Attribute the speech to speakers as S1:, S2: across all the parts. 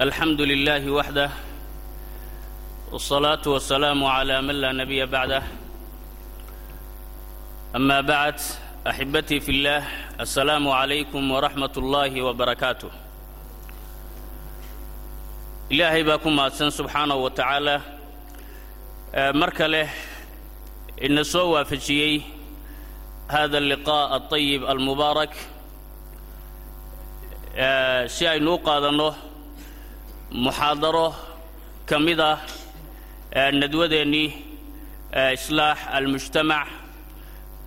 S1: الحمد لله وحده والصلاة والسلام على من لا نبي بعده أما بعد أحبتي في الله السلام عليكم ورحمة الله وبركاته إلهي باكم أتسن سبحانه وتعالى مركله إن سوى في هذا اللقاء الطيب المبارك si aynu u qaadanno muxaadaro ka mid ah nadwadeennii islaax almujtamac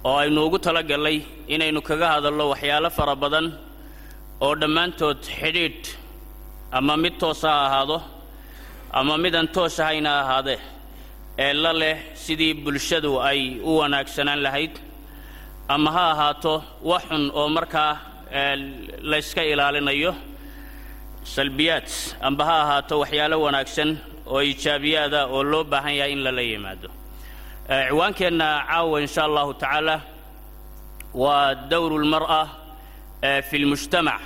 S1: oo aynu ugu tala gallay inaynu kaga hadalno waxyaalo fara badan oo dhammaantood xidhiidh ama mid toosa ha ahaado ama midaan toos ahayna ahaadee ee la leh sidii bulshadu ay u wanaagsanaan lahayd ama ha ahaato wax xun oo markaa layska ilaalinayo salbiyaad amba ha ahaato waxyaalo wanaagsan oo ijaabiyaada oo loo baahan yahay in lala yimaado. Ciwaankeenna caawa insha allahu tacaala waa dowru lmar'a fi lmujtamac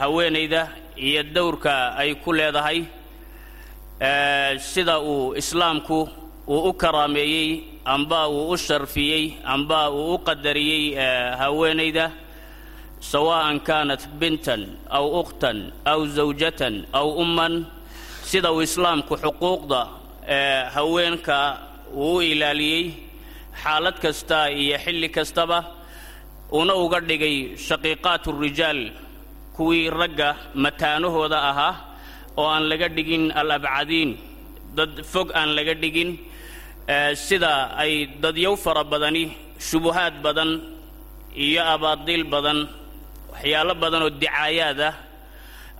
S1: haweenayda iyo dowrka ay ku leedahay sida uu islaamku uu u karaameeyey amba uu u sharfiyey amba uu u qadariyey haweenayda sawaءan kaanat bintan aw ukhtan aw zawjatan aw umman sida uu islaamku xuquuqda ee haweenka uu ilaaliyey xaalad kasta iyo xilli kastaba una uga dhigay shaqiiqaatu rijaal kuwii ragga mataanahooda ahaa oo aan laga dhigin alabcadiin dad fog aan laga dhigin eh, sida ay dadyow fara badani shubuhaad badan iyo abaadiil badan waxyaalo badan oo dicaayaad ah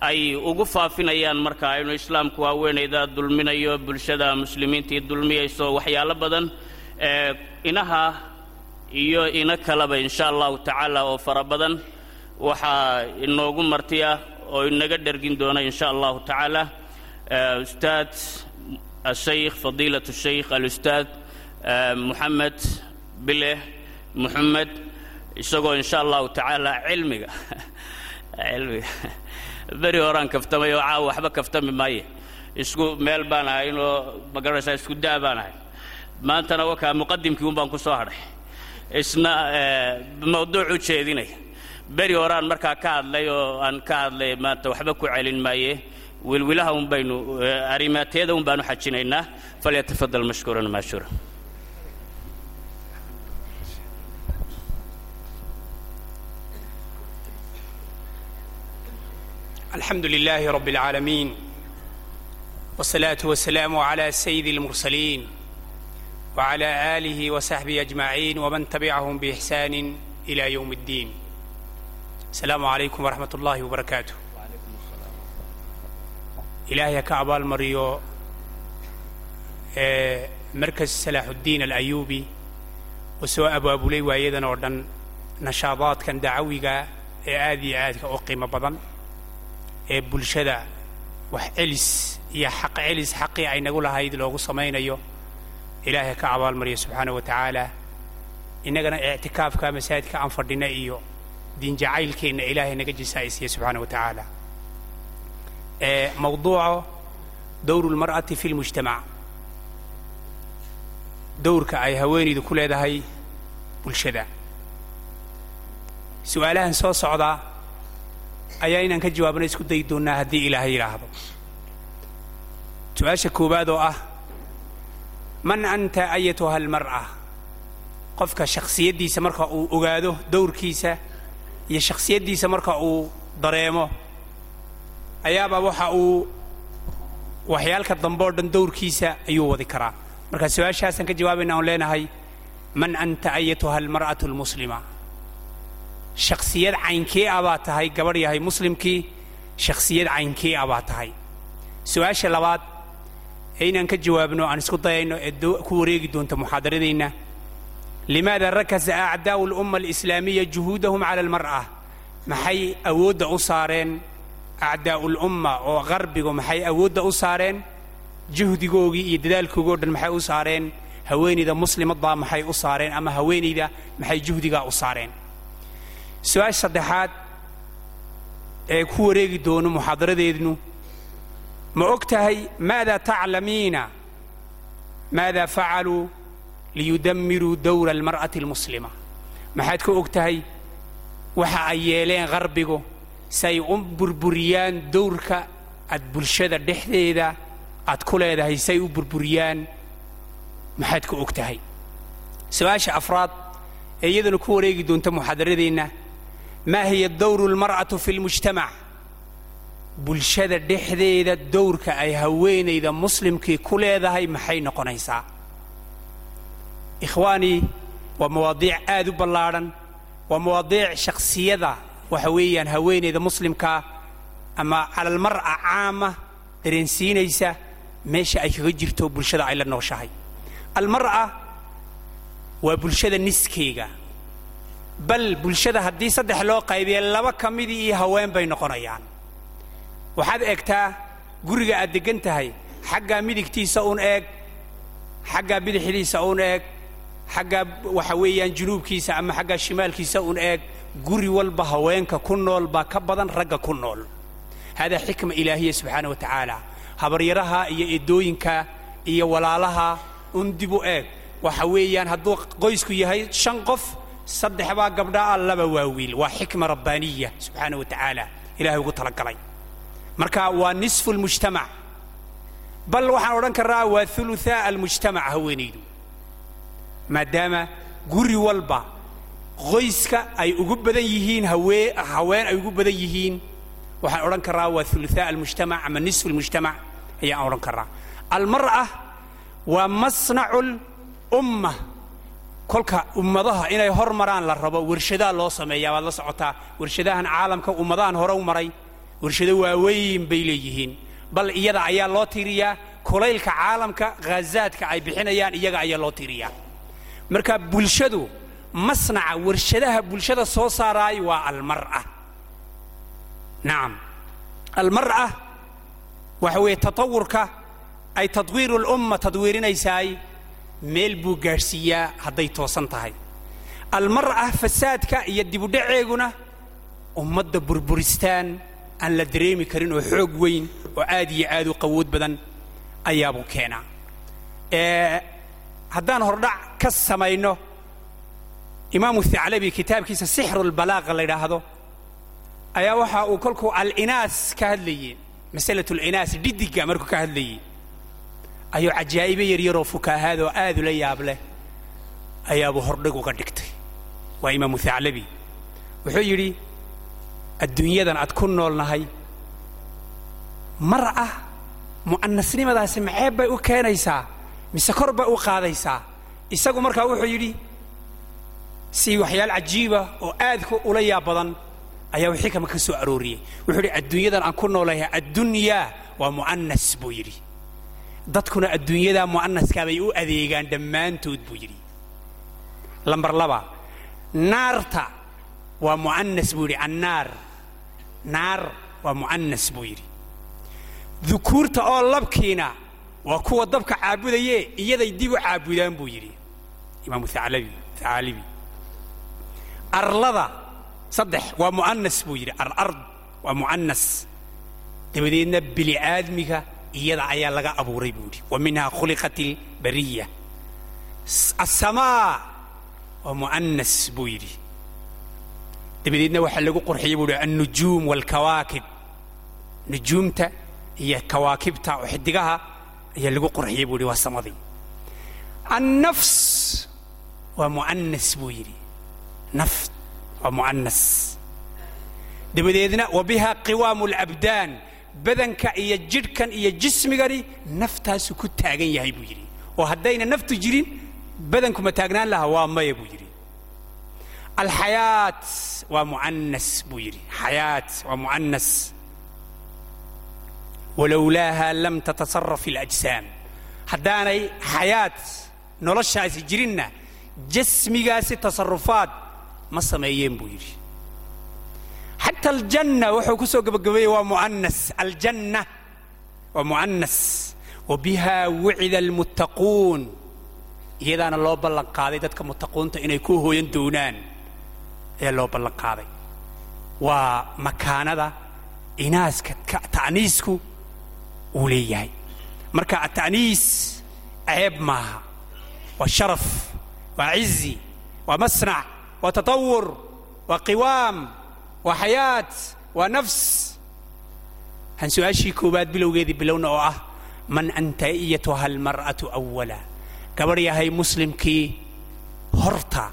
S1: ay ugu faafinayaan markaa inuu islaamku haweenayda dulminayo bulshada muslimiintii dulmiyayso waxyaalo badan inaha iyo ina kaleba insha allahu tacaala oo fara badan waxaa inoogu martiya oo inaga dhergin doona insha allahu tacaala. Ustaad ashaykh fadiilat shaykh alustaad moxamed bile moxamed isagoo insha allahu tacaala cilmiga cilmiga. Beri horaan kaftamay oo caawa waxba kaftami maaye. Isku meel baan ahay inoo ma garanaysaa isku daa baan ahay. Maantana wakaa muqadimkii un baan ku soo hadhay isna mawduuc u jeedinay beri horaan markaa ka hadlay oo aan ka hadlay maanta waxba ku celin maaye. Wilwilaha un baynu arimaateeda un baanu xajinaynaa. Falyatafadal mashkuuran maashuura
S2: الحمد لله رب العالمين والصلاة والسلام على سيد المرسلين وعلى آله وصحبه أجمعين ومن تبعهم بإحسان إلى يوم الدين السلام عليكم ورحمة الله وبركاته إلهي كعبال مريو مركز سلاح الدين الأيوبي وسوى أبو أبو لي وأيضا أردن نشاطات كان دعوية آدي آدي أقيم بضن ee bulshada. Wax celis iyo xaq celis xaqii ay nagu lahayd loogu samaynayo. Ilaahay ka abaalmariya subxaana wa tacaala. Innagana ictikaafka masaajidka aan fadhina iyo diinjacaylkeenna ilaahay naga jisaa'isiya subxaana wa tacaala. Mawduuco dowru lmar'ati fi lmujtamac dowrka ay haweenaydu ku leedahay bulshada. Su'aalahan soo socdaa ayaa inaan ka jawaabna isku dayi doonnaa haddii ilaahay yidhaahdo. Su'aasha koowaad oo ah man anta ayatuha almar'a? Qofka shakhsiyaddiisa marka uu ogaado dowrkiisa iyo shakhsiyaddiisa marka uu dareemo ayaaba waxa uu waxyaalka dambe oo dhan dowrkiisa ayuu wadi karaa. Marka su'aashaasaan ka jawaabayna oon leenahay man anta ayatuha almar'atu almuslima shaksiyad caynkee ah baa tahay gabadh yahay muslimkii shaksiyad caynkee ah baa tahay. Su'aasha labaad ee inaan ka jawaabno aan isku dayayno ee ku wareegi doonta muxaadaradeenna limaada rakasa acdaa'u lumma alislaamiya juhuudahum cala almar'a maxay awoodda u saareen acdaa'ulumma oo qarbigu maxay awoodda u saareen? Juhdigoogii iyo dadaalkoogii o dhan maxay u saareen? Haweenayda muslimadbaa maxay u saareen ama haweenayda maxay juhdigaa u saareen su'aasha saddexaad ee ku wareegi doono muxaadaradeednu ma og tahay maada taclamiina maada facaluu liyudamiruu dowra almar'ati almuslima maxaad ka og tahay waxa ay yeeleen qarbigu si ay u burburiyaan dowrka aad bulshada dhexdeeda aad ku leedahay si ay u burburiyaan maxaad ka og tahay su'aasha afraad ee iyaduna ku wareegi doonta muxaadaradeenna maa hiya dowru almar'atu fi lmujtamac bulshada dhexdeeda dowrka ay haweenayda muslimkii ku leedahay maxay noqonaysaa ikhwaanii waa mawaadiic aad u ballaadhan waa mawaadiic shakhsiyada waxa weeyaan haweenayda muslimkaa ama cala almar'a caama dareensiinaysa meesha ay kaga jirto bulshada ay la nooshahay almar'a waa bulshada niskeyga bal bulshada haddii saddex loo qaybiya laba ka midii iyo haween bay noqonayaan. Waxaad eegtaa guriga aad deggan tahay xaggaa midigtiisa uun eeg xaggaa bidixdiisa uun eeg xaggaa waxa weeyaan junuubkiisa ama xaggaa shimaalkiisa uun eeg guri walba haweenka ku nool baa ka badan ragga ku nool. Haadaa xikma ilaahiya subxaana wa tacaala habaryaraha iyo eedooyinka iyo walaalaha un dib u eeg. Waxa weeyaan hadduu qoysku yahay shan qof saddex baa gabdhaa laba waa wiil. Waa xikma rabbaaniya subxaana wa tacaala ilahay ugu talagalay. Marka waa nisfu lmujtamac bal waxaan odhan karnaa waa uluaa almujtamac haweenaydu maadaama guri walba qoyska ay ugu badan yihiin hawee haween ay ugu badan yihiin waxaan odhan karnaa waa uluaa almujtamac ama nisfu lmujtamac ayaan odhan karnaa almar'a waa masnacu lumma kolka ummadaha inay hor maraan la rabo warshadaa loo sameeyaa waad la socotaa. Warshadahan caalamka ummadahan hore u maray warshado waaweyn bay leeyihiin. Bal iyada ayaa loo tiiriyaa kulaylka caalamka ghazaadka ay bixinayaan iyaga ayaa loo tiiriyaa. Marka bulshadu masnaca warshadaha bulshada soo saaraay waa almar'a nacam almar'a waxa weeye tatawurka ay tadwiiru lumma tadwiirinaysaay meel buu gaadhsiiyaa hadday toosan tahay. Almar'a fasaadka iyo dibudhaceeguna ummadda burburistaan aan la dareemi karin oo xoog weyn oo aad iyo aad u qawood badan ayaabuu keenaa. Haddaan hordhac ka samayno imaamu thaclabi kitaabkiisa sixru lbalaaqa la yidhaahdo ayaa waxa uu kolkuu alinaas ka hadlayey masalatu linaas dhidigga markuu ka hadlayey ayuu cajaa'ibo yaryaroo fukaahaad oo aad ula yaab leh ayaabuu hordhig uga dhigtay. Waa imaamu thaclabi. Wuxuu yidhi adduunyadan aad ku noolnahay mar ah mu'anasnimadaasi maxeeb bay u keenaysaa mise kor bay u qaadaysaa? Isagu markaa wuxuu yidhi si waxyaal cajiiba oo aadka ula yaab badan ayaa xikama ka soo arooriyey. Wuxuu yidhi adduunyadan aan ku noolahay addunyaa waa mu'anas buu yidhi dadkuna adduunyadaa mu'anaskaa bay u adeegaan dhammaantood buu yidhi. Lambar laba naarta waa mu'anas buu yidhi annaar. Naar waa mu'anas buu yidhi. Dukuurta oo labkiina waa kuwa dabka caabudaye iyaday dib u caabudaan buu yidhi. Imaamu thaclabi thaalibi arlada saddex waa mu'anas buu yidhi. Alard waa mu'anas dabadeedna bini aadmiga iyada ayaa laga abuuray buu yidhi wa minhaa khuliqat ilbariya asamaa waa mu'anas buu yidhi. Dabadeedna waxaa lagu qurxiyey buu yidhi annujuum waalkawaakib nujuumta iyo kawaakibta oo xidigaha ayaa lagu qurxiyey buu yidhi waa samadii. Annafs waa mu'anas buu yidhi. Naft waa mu'anas dabadeedna wa biha qiwaamu alabdaan badanka iyo jidhkan iyo jismigani naftaasu ku taagan yahay buu yidhi. Oo haddayna naftu jirin badanku ma taagnaan laha waa maya buu yidhi. Alxayaat waa mu'anas buu yidhi. Xayaat waa mu'anas walowlaaha lam tatasaraf alajsaam. Haddaanay xayaat noloshaasi jirinna jasmigaasi tasarufaad ma sameeyeen buu yidhi xata aljanna wuxuu ku soo gabagabeeyey waa mu'anas aljanna waa mu'anas wa biha wucida almuttaquun iyadaana loo ballan qaaday dadka muttaquunta inay ku hooyan doonaan. Ayaa loo ballan qaaday. Waa makaanada inaaska ta'niisku uu leeyahay. Marka ata'niis ceeb maaha. Waa sharaf waa cizi waa masnac waa tatawur waa qiwaam waa xayaat waa nafs. Han su'aashii koowaad bilowgeedii bilowna oo ah man anta iyatuha almar'atu awala gabadh yahay muslimkii horta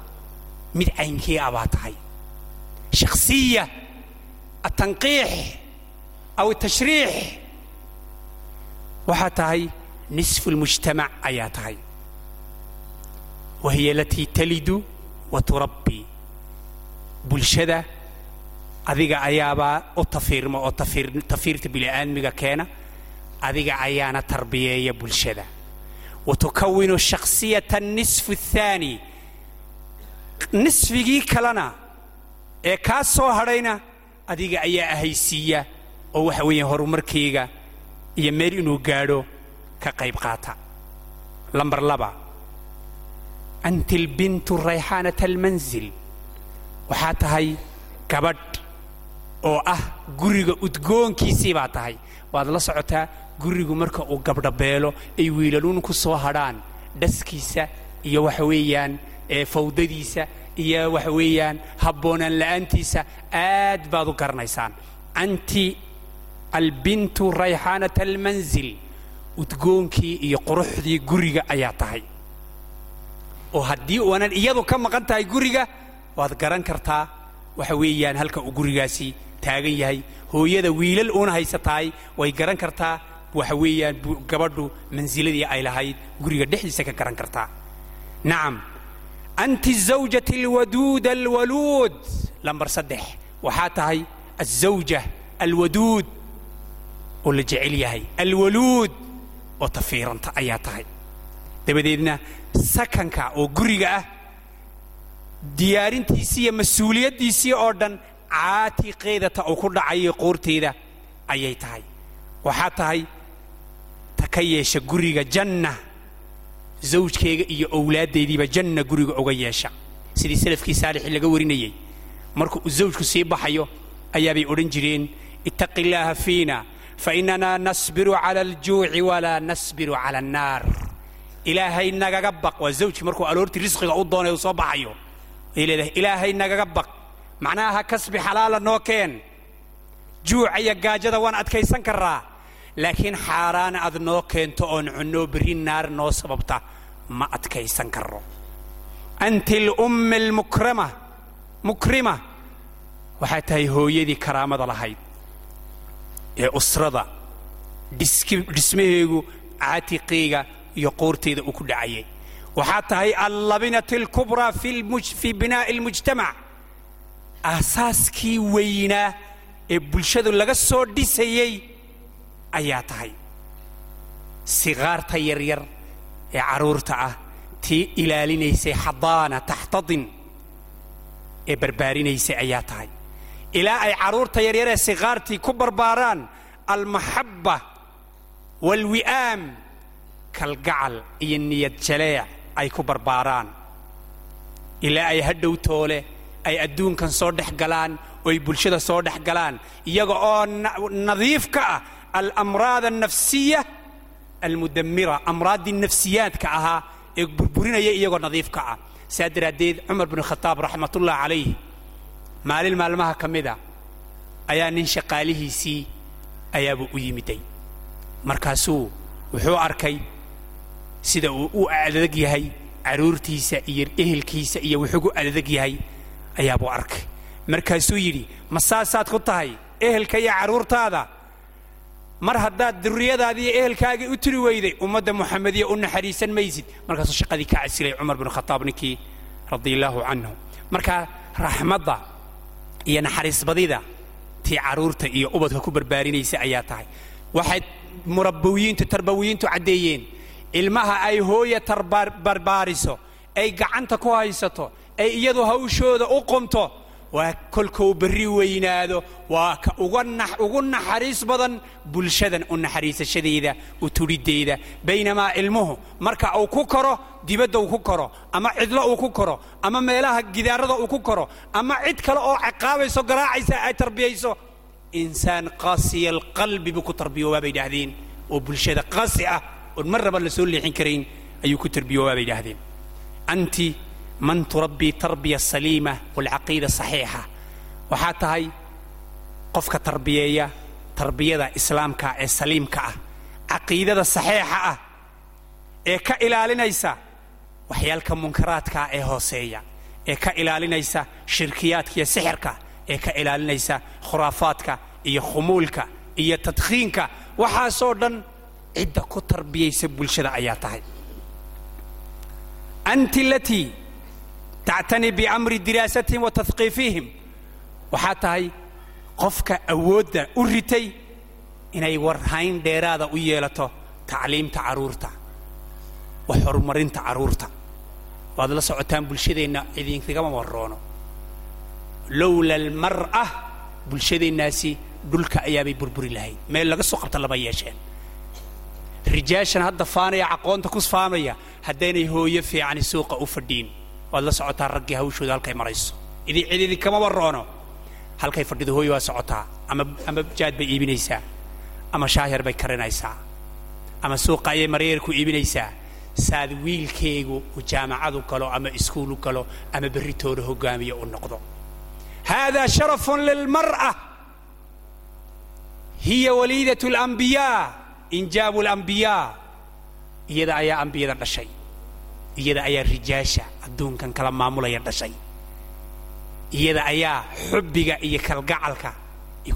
S2: mid caynkii abaa tahay. Shakhsiya atanqiix aw tashriix. Waxaa tahay nisfu lmujtamac ayaa tahay. Wa hiya alatii talidu wa turabbi bulshada adiga ayaabaa u tafiirma oo tafiirta bini'aadmiga keena adiga ayaana tarbiyeeya bulshada. Wa tukawinu shakhsiyata nisfu athaani nisfigii kalena ee kaa soo hadhayna adiga ayaa ahaysiiya oo waxa weeye horumarkayga iyo meel inuu gaadho ka qayb qaata. Lambar laba. Anti albintu rayxaanata almanzil. Waxaa tahay gabadh oo ah guriga udgoonkiisii baa tahay. Waad la socotaa gurigu marka uu gabdhabeelo ay wiilaluun ku soo hadhaan dhaskiisa iyo waxa weeyaan fawdadiisa iyo waxa weeyaan habboonaan la'aantiisa aad baad u garanaysaan. Anti albintu rayxaanata almanzil udgoonkii iyo quruxdii guriga ayaa tahay. Oo haddii uunan iyadu ka maqan tahay guriga waad garan kartaa waxa weeyaan halka uu gurigaasi taagan yahay. Hooyada wiilal uuna haysa tahay way garan kartaa. Waxa weeyaan gabadhu mansiladii ay lahayd. Guriga dhexdiisa ka garan kartaa. Nacam anti zawjati alwaduud alwaluud. Lambar saddex. Waxaa tahay azawja alwaduud oo la jecel yahay. Alwaluud oo tafiiranta ayaa tahay. Dabadeedna sakanka oo guriga ah diyaarintiisii iyo mas'uuliyaddiisii oo dhan caatiqeedata uu ku dhacayo qoorteeda ayay tahay. Waxaa tahay ta ka yeesha guriga janna zawjkeega iyo owlaaddeediiba janna guriga uga yeesha. Sidii salafkii saalixii laga warinayey marka uu zawjku sii baxayo ayaabay odhan jireen ittaqi illaaha fiina fainana nasbiru cala aljuuci walaa nasbiru cala annaar. Ilaahay nagaga baq. Waa zawjki markuu aloortii risqiga u doonay uu soo baxayo. Ay leedahay ilaahay nagaga baq macnaha kasbi xalaala noo keen juuca iyo gaajada waan adkaysan karraa. Laakiin xaaraana aad noo keento oon cunno berri naar noo sababta ma adkaysan karro. Anti alummi almukrama mukrima. Waxaa tahay hooyadii karaamada lahayd ee usrada. Dhismaheegu caatiqeyga iyo qoorteeda uu ku dhacayay. Waxaa tahay allabinat alkubraa fii binaa'i almujtamac aasaaskii weynaa ee bulshadu laga soo dhisayey ayaa tahay. Sigaarta yaryar ee carruurta ah tii ilaalinaysay xadaana taxtadin ee barbaarinaysay ayaa tahay. Ilaa ay carruurta yaryar ee sigaartii ku barbaaraan almaxabba waalwi'aam kalgacal iyo niyad jaleec ay ku barbaaraan. Ilaa ay hadhow toole ay adduunkan soo dhex galaan oo ay bulshada soo dhex galaan. Iyaga oo nadiif ka ah alamraad alnafsiya almudammira amraaddii nafsiyaadka ahaa ee burburinaya iyagoo nadiif ka ah. Saa daraaddeed cumar binu khataab raxmatullah calayh maalin maalmaha ka mida ayaa nin shaqaalihiisii ayaabuu u yimiday. Markaasuu wuxuu arkay sida uu u adag yahay carruurtiisa iyo ehelkiisa iyo wuxuugu adag yahay ayaabuu arkay. Markaasuu yidhi ma saasaad ku tahay? Ehelka iyo carruurtaada mar haddaad durriyadaadii iyo ehelkaagii u tiri weyday ummadda muxamediya u naxariisan maysid. Markaasuu shaqadii ka casilay cumar binu khataab ninkii radia allaahu canhu. Marka raxmadda iyo naxariisbadida tii carruurta iyo ubadka ku barbaarinaysa ayaa tahay. Waxay murabbawiyiintu tarbawiyiintu caddeeyeen ilmaha ay hooya tarbarbaariso ay gacanta ku haysato ay iyadu hawshooda u qumto waa kolkou berri weynaado. Waa ka ugu naxariis badan bulshadan u naxariisashadeeda u tudhiddeeda baynamaa ilmuhu marka uu ku koro dibadda uu ku koro ama cidlo uu ku koro ama meelaha gidaarada uu ku koro ama cid kale oo ciqaabayso garaacaysa ay tarbiyayso insaan qaasiya alqalbi buu ku tarbiyoobaa bay idhaahdeen. Oo bulshada qasi ah oon mar raba la soo leexin karayn ayuu ku tarbiyoobaa bay idhaahdeen. Anti man turabbii tarbiya saliima walcaqiida saxiixa. Waxaa tahay qofka tarbiyeeya tarbiyada islaamka ee saliimka ah caqiidada saxiixa ah ee ka ilaalinaysa waxyaalka munkaraadka ee hooseeya ee ka ilaalinaysa shirkiyaadka iyo sixirka ee ka ilaalinaysa khuraafaadka iyo khumuulka iyo tadkhiinka waxaasoo dhan cidda ku tarbiyaysa bulshada ayaa tahay tactani biamri diraasatihim wa tahqiifihim waxaa tahay qofka awoodda u ritay inay warhayn dheeraada u yeelato tacliimta carruurta wax horumarinta carruurta waad la socotaan bulshadeenna idinkagama warroono lowla almar'a bulshadeennaasi dhulka ayaabay burburi lahayd meel laga soo qabta lama yeesheen rijaashan hadda faanaya caqoonta ku faanaya haddaynay hooyo fiicani suuqa u fadhiin waad la socotaa raggii hawshooda halkay marayso. Idin cid idinkama warroono. Halkay fadhido hooyo waa socotaa. Ama ama jaad bay iibinaysaa. Ama shaahir bay karinaysaa. Ama suuqa ayay mareer ku iibinaysaa. Saad wiilkeegu uu jaamacadu galo ama iskuulu galo ama berritooda hogaamiyo u noqdo. Haadaa sharafun lilmar'a hiya waliidat alambiyaa injaabu alambiyaa iyada ayaa ambiyada dhashay iyada ayaa rijaasha adduunkan kala maamulaya dhashay. Iyada ayaa xubbiga iyo kalgacalka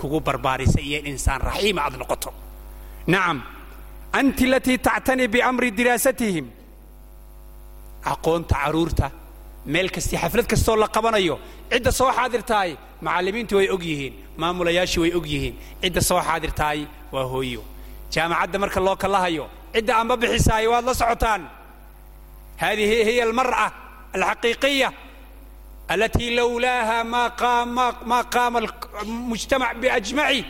S2: kugu barbaarisay iyo in insaan raxiima aad noqoto. Nacam anti alatii tactani biamri diraasatihim. Aqoonta carruurta meel kastii xaflad kastoo la qabanayo cidda soo xaadirtahay macallimiintu way og yihiin maamulayaashii way og yihiin cidda soo xaadirtahay waa hooyo. Jaamacadda marka loo kalahayo cidda amba bixisaay waad la socotaan hadihi hiya almar'a alxaqiiqiya التي لولاها ما قام ما قام المجتمع بأجمعه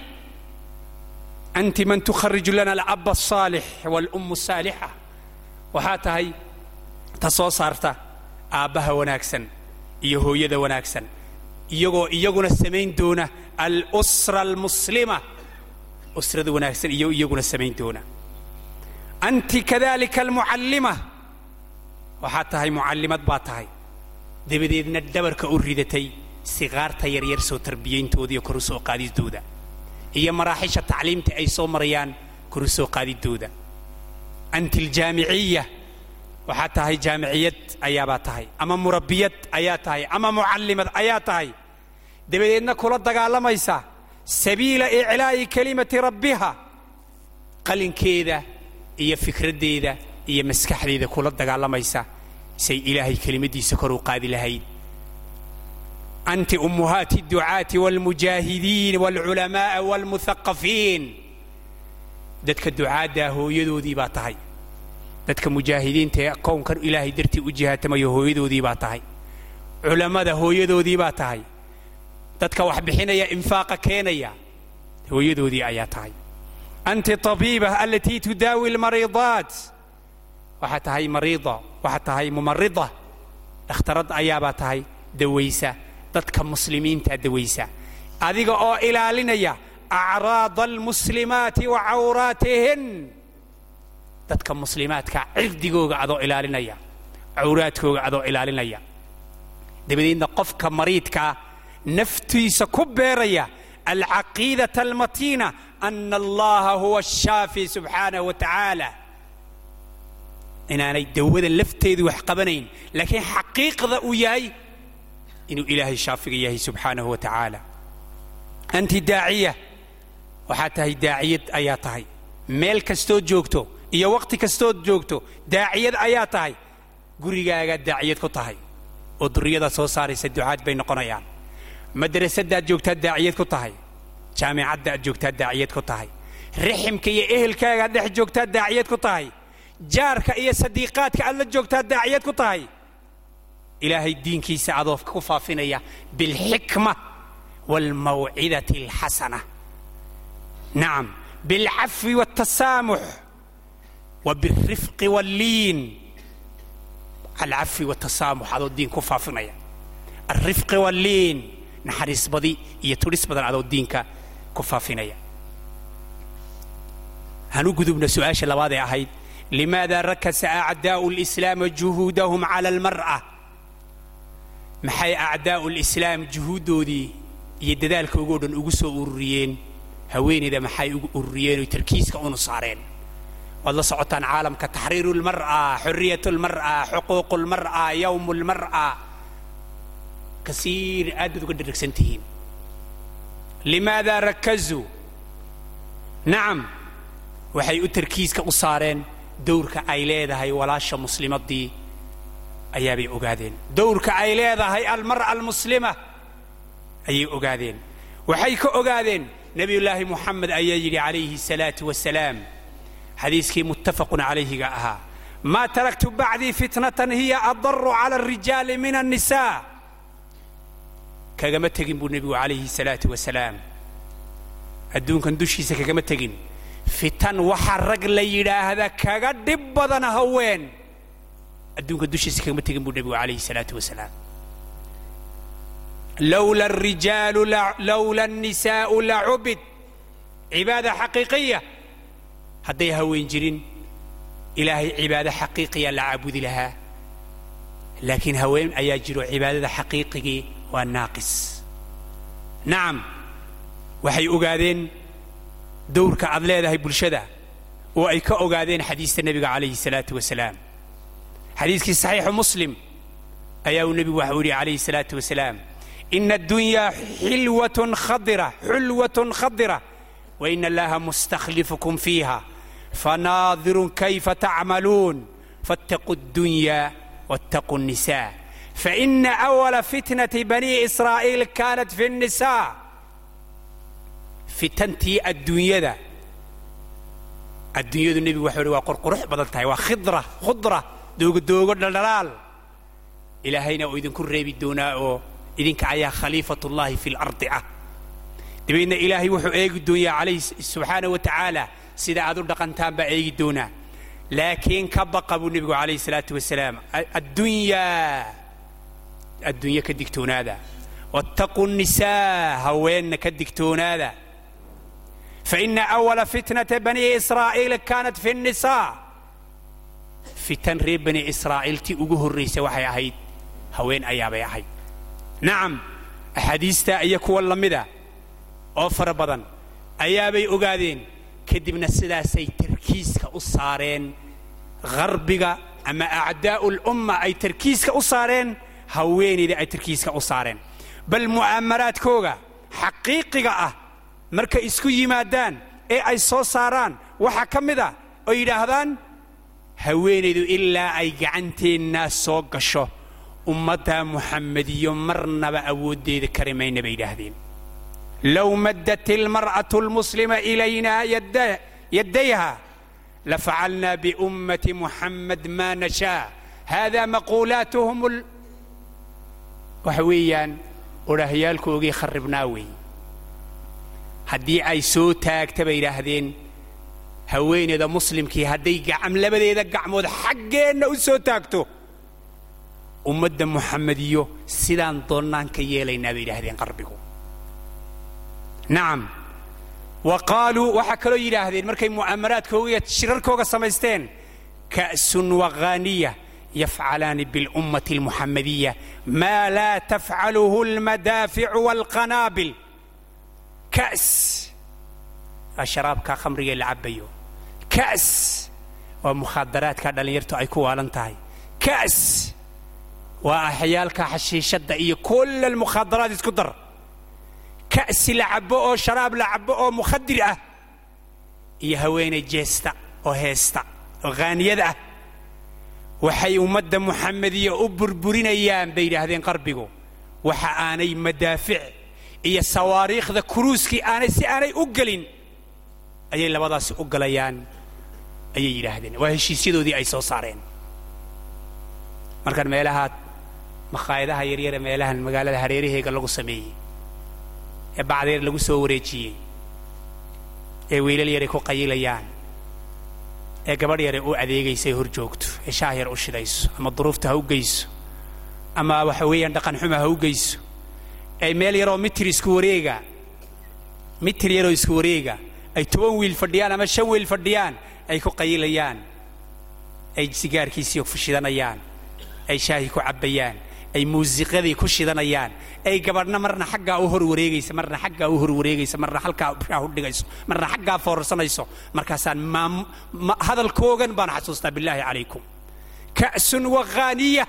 S2: أنت من تخرج لنا الأب الصالح والأم الصالحة وهاتهي تصو صارتا آبها وناكسن إيهو يدا وناكسن إيغو إيغونا السمين دونه الأسرة المسلمة أسرة وناكسن إيغو إيغونا السمين دونه أنت waxaad tahay mucallimad baa tahay. Dabadeedna dhabarka u ridatay siqaarta yaryar soo tarbiyayntoodaiyo koru soo qaadidooda. Iyo maraaxisha tacliimta ay soo marayaan koru soo qaadidooda. Antiljaamiciya waxaad tahay jaamiciyad ayaabaa tahay. Ama murabbiyad ayaa tahay. Ama mucallimad ayaa tahay. Dabadeedna kula dagaalamaysa. Sabiila iclaa'i kelimati rabbiha qalinkeeda iyo fikraddeeda iyo maskaxdeeda kula dagaalamaysa say ilaahay kelimadiisa kor u qaadi lahayd. Anti ummuhaati adducaati waalmujaahidiin waalculamaa'a waalmuthaqafiin. Dadka ducaaddaa hooyadoodii baa tahay. Dadka mujaahidiinta ee kownkan ilaahay dartii u jihaatamayo hooyadoodii baa tahay. Culammada hooyadoodii baa tahay. Dadka wax bixinaya infaaqa keenaya hooyadoodii ayaa tahay. Anti tabiiba alatii tudaawi almariidaat waxaa tahay mariida waxaa tahay mumarida. Dhakhtarad ayaabaa tahay dawaysa dadka muslimiinta dawaysa adiga oo ilaalinaya acraada almuslimaati wa cawraatihin. Dadka muslimaadka cirdigooga adoo ilaalinaya cawraadkooga adoo ilaalinaya. Dabadeedna qofka mariidkaa naftiisa ku beeraya alcaqiidata almatiina ana allaha huwa ashaafi subxaanahu wa tacaala inaanay dawadan lafteedu wax qabanayn laakiin xaqiiqda uu yahay inuu ilaahay shaafiga yahay subxaanahu wa tacaala. Anti daaciya waxaa tahay daaciyad ayaa tahay. Meel kastood joogto iyo waqti kastood joogto daaciyad ayaa tahay. Gurigaagaad daaciyad ku tahay. Oo duriyadaad soo saaraysa ducaad bay noqonayaan. Madrasadaad joogtaad daaciyad ku tahay. Jaamicadda aad joogtaad daaciyad ku tahay. Riximka iyo ehelkaagaad dhex joogtaad daaciyad ku tahay jaarka iyo sadiiqaadka aad la joogtaad daaciyad ku tahay. Ilaahay diinkiisa adoo ku faafinaya bilxikma waalmawcidati alxasana. Nacam bilcafwi waaltasaamux wa bilrifqi waalliin alcafwi waaltasaamux adoo diin ku faafinaya. Alrifqi waalliin naxariis badi iyo tudhis badan adoo diinka ku faafinaya. Hanu gudubna su'aasha labaad ee ahayd limaada rakasa acdaa'u lislaama juhuudahum cala almar'a maxay acdaa'u lislaam juhuuddoodii iyo dadaalkoogoo dhan ugu soo ururiyeen haweenayda maxay ugu ururiyeen oy tarkiiska unu saareen waad la socotaan caalamka taxriiru lmar'a xorriyat lmar'a xuquuqu lmar'a yowm lmar'a kasiir aad baad uga dharagsan tihiin limaada rakazuu nacam waxay u tarkiiska u saareen dowrka ay leedahay walaasha muslimaddii ayaabay ogaadeen. Dowrka ay leedahay almar'a almuslima ayay ogaadeen. Waxay ka ogaadeen nebiyullaahi muxamed ayaa yidhi calayhi salaatu wasalaam xadiiskii muttafaqun calayhiga ahaa maa taraktu bacdii fitnatan hiya adaru cala alrijaali min annisaa kagama tegin buu nebigu calayhi salaatu wasalaam. Adduunkan dushiisa kagama tegin fitan waxa rag la yidhaahda kaga dhib badan haween. Adduunka dushiisa kagama tegin buu nebigu calayhi salaatu wasalaam. Lowla alrijaalu lowla annisaa'u lacubid cibaada xaqiiqiya. Hadday haween jirin ilaahay cibaado xaqiiqiya la caabudi lahaa. Laakiin haween ayaa jiro cibaadada xaqiiqigii waa naaqis. Nacam waxay ogaadeen dowrka aad leedahay bulshada oo ay ka ogaadeen xadiista nebiga calayhi salaatu wasalaam xadiiskii saxiixu muslim ayaa uu nebigu waxa u yidhi calayhi salaatu wasalaam ina addunyaa xilwatun khadira xulwatun khadira waina allaha mustakhlifukum fiiha fanaadirun kayfa tacmaluun faataquu addunya waataquu الnisa faina awala fitnati bani israa'iil kaanat fi الnisa fitantii adduunyada. Adduunyadu nebigu waxa uhi waa qurqurux badan tahay waa khidra khudra doogodoogo dhaldhalaal. Ilaahayna uu idinku reebi doonaa oo idinka ayaa khaliifat ullahi fi lardi ah. Dabeedna ilaahay wuxuu eegi doonyaa calayhi subxaana wa tacaala sida aad u dhaqantaan baa eegi doonaa. Laakiin ka baqa buu nebigu calayhi salaatu wasalaam addunyaa adduunye ka digtoonaada. Wattaquu nisaa haweenna ka digtoonaada faina awala fitnata bani israa'iil kaanat fi nnisaa fitan reer bani israa'iil tii ugu horraysa waxay ahayd haween ayaabay ahayd nacam axaadiista iyo kuwa la mida oo fara badan ayaabay ogaadeen kadibna sidaasay tarkiiska u saareen gharbiga ama acdaa'u lumma ay tarkiiska u saareen haweenayda ay tarkiiska u saareen bal mu'aamaraadkooga xaqiiqiga ah markay isku yimaadaan ee ay soo saaraan waxaa ka mid a oo yidhaahdaan haweenaydu ilaa ay gacanteennaa soo gasho ummadda muxamediyo marnaba awooddeeda kari mayna bay yidhaahdeen. Low maddat ilmar'atu almuslima ilayna yaddayha lafacalna biummati muxamed maa nashaa hada maquulaatuhum waxa weeyaan odhahyaalkoogii kharribnaa weey haddii ay soo taagta bay yidhaahdeen. Haweeneyda muslimkii hadday gacam labadeeda gacmood xaggeenna u soo taagto. Ummadda muxamediyo sidaan doonnaan ka yeelaynaa bay yidhaahdeen qarbigu. Nacam wa qaaluu waxaa kaloo yidhaahdeen markay mu'aamaraadkooga iyo shirarkooga samaysteen ka'sun waghaaniya yafcalaani biاlummati almuxamadiya maa laa tafcaluhu almadaaficu waalqanaabil ka's waa sharaabkaa khamriga la cabbayo. Ka's waa mukhaadaraadka dhallinyartu ay ku waalan tahay. Ka's waa axyaalka xashiishadda iyo kulla almukhaadaraat isku dar. Ka'si la cabbo oo sharaab la cabbo oo mukhadir ah. Iyo haweenay jeesta oo heesta oo haaniyada ah. Waxay ummadda muxamediya u burburinayaan bay yidhaahdeen qarbigu. Waxa aanay madaafic iyo sawaariikhda kuruuskii aanay si aanay u gelin ayay labadaasi u galayaan ayay yidhaahdeen. Waa heshiisyadoodii ay soo saareen. Markaan meelaha makhaayadaha yaryare meelahan magaalada hareeraheega lagu sameeyey ee bacdeer lagu soo wareejiyey ee wiilal yaray ku qayilayaan ee gabadh yare u adeegaysay hor joogto ee shaah yar u shidayso ama duruufta ha u geyso ama waxa weeyaan dhaqan xuma ha u geyso ee meel yaroo mitir isku wareega. Mitir yaroo isku wareega. Ay toban wiil fadhiyaan ama shan wiil fadhiyaan ay ku qayilayaan ay sigaarkiisii fashidanayaan ay shaahi ku cabbayaan. Ay muusiqadii ku shidanayaan. Ay gabadhna marna xaggaa u hor wareegaysa marna xaggaa u hor wareegaysa marna halkaa shaah u dhigayso marna xaggaa foorsanayso. Markaasaan maam hadalkoogan baan xasuustaa bilaahi calaykum. Ka'sun waghaaniya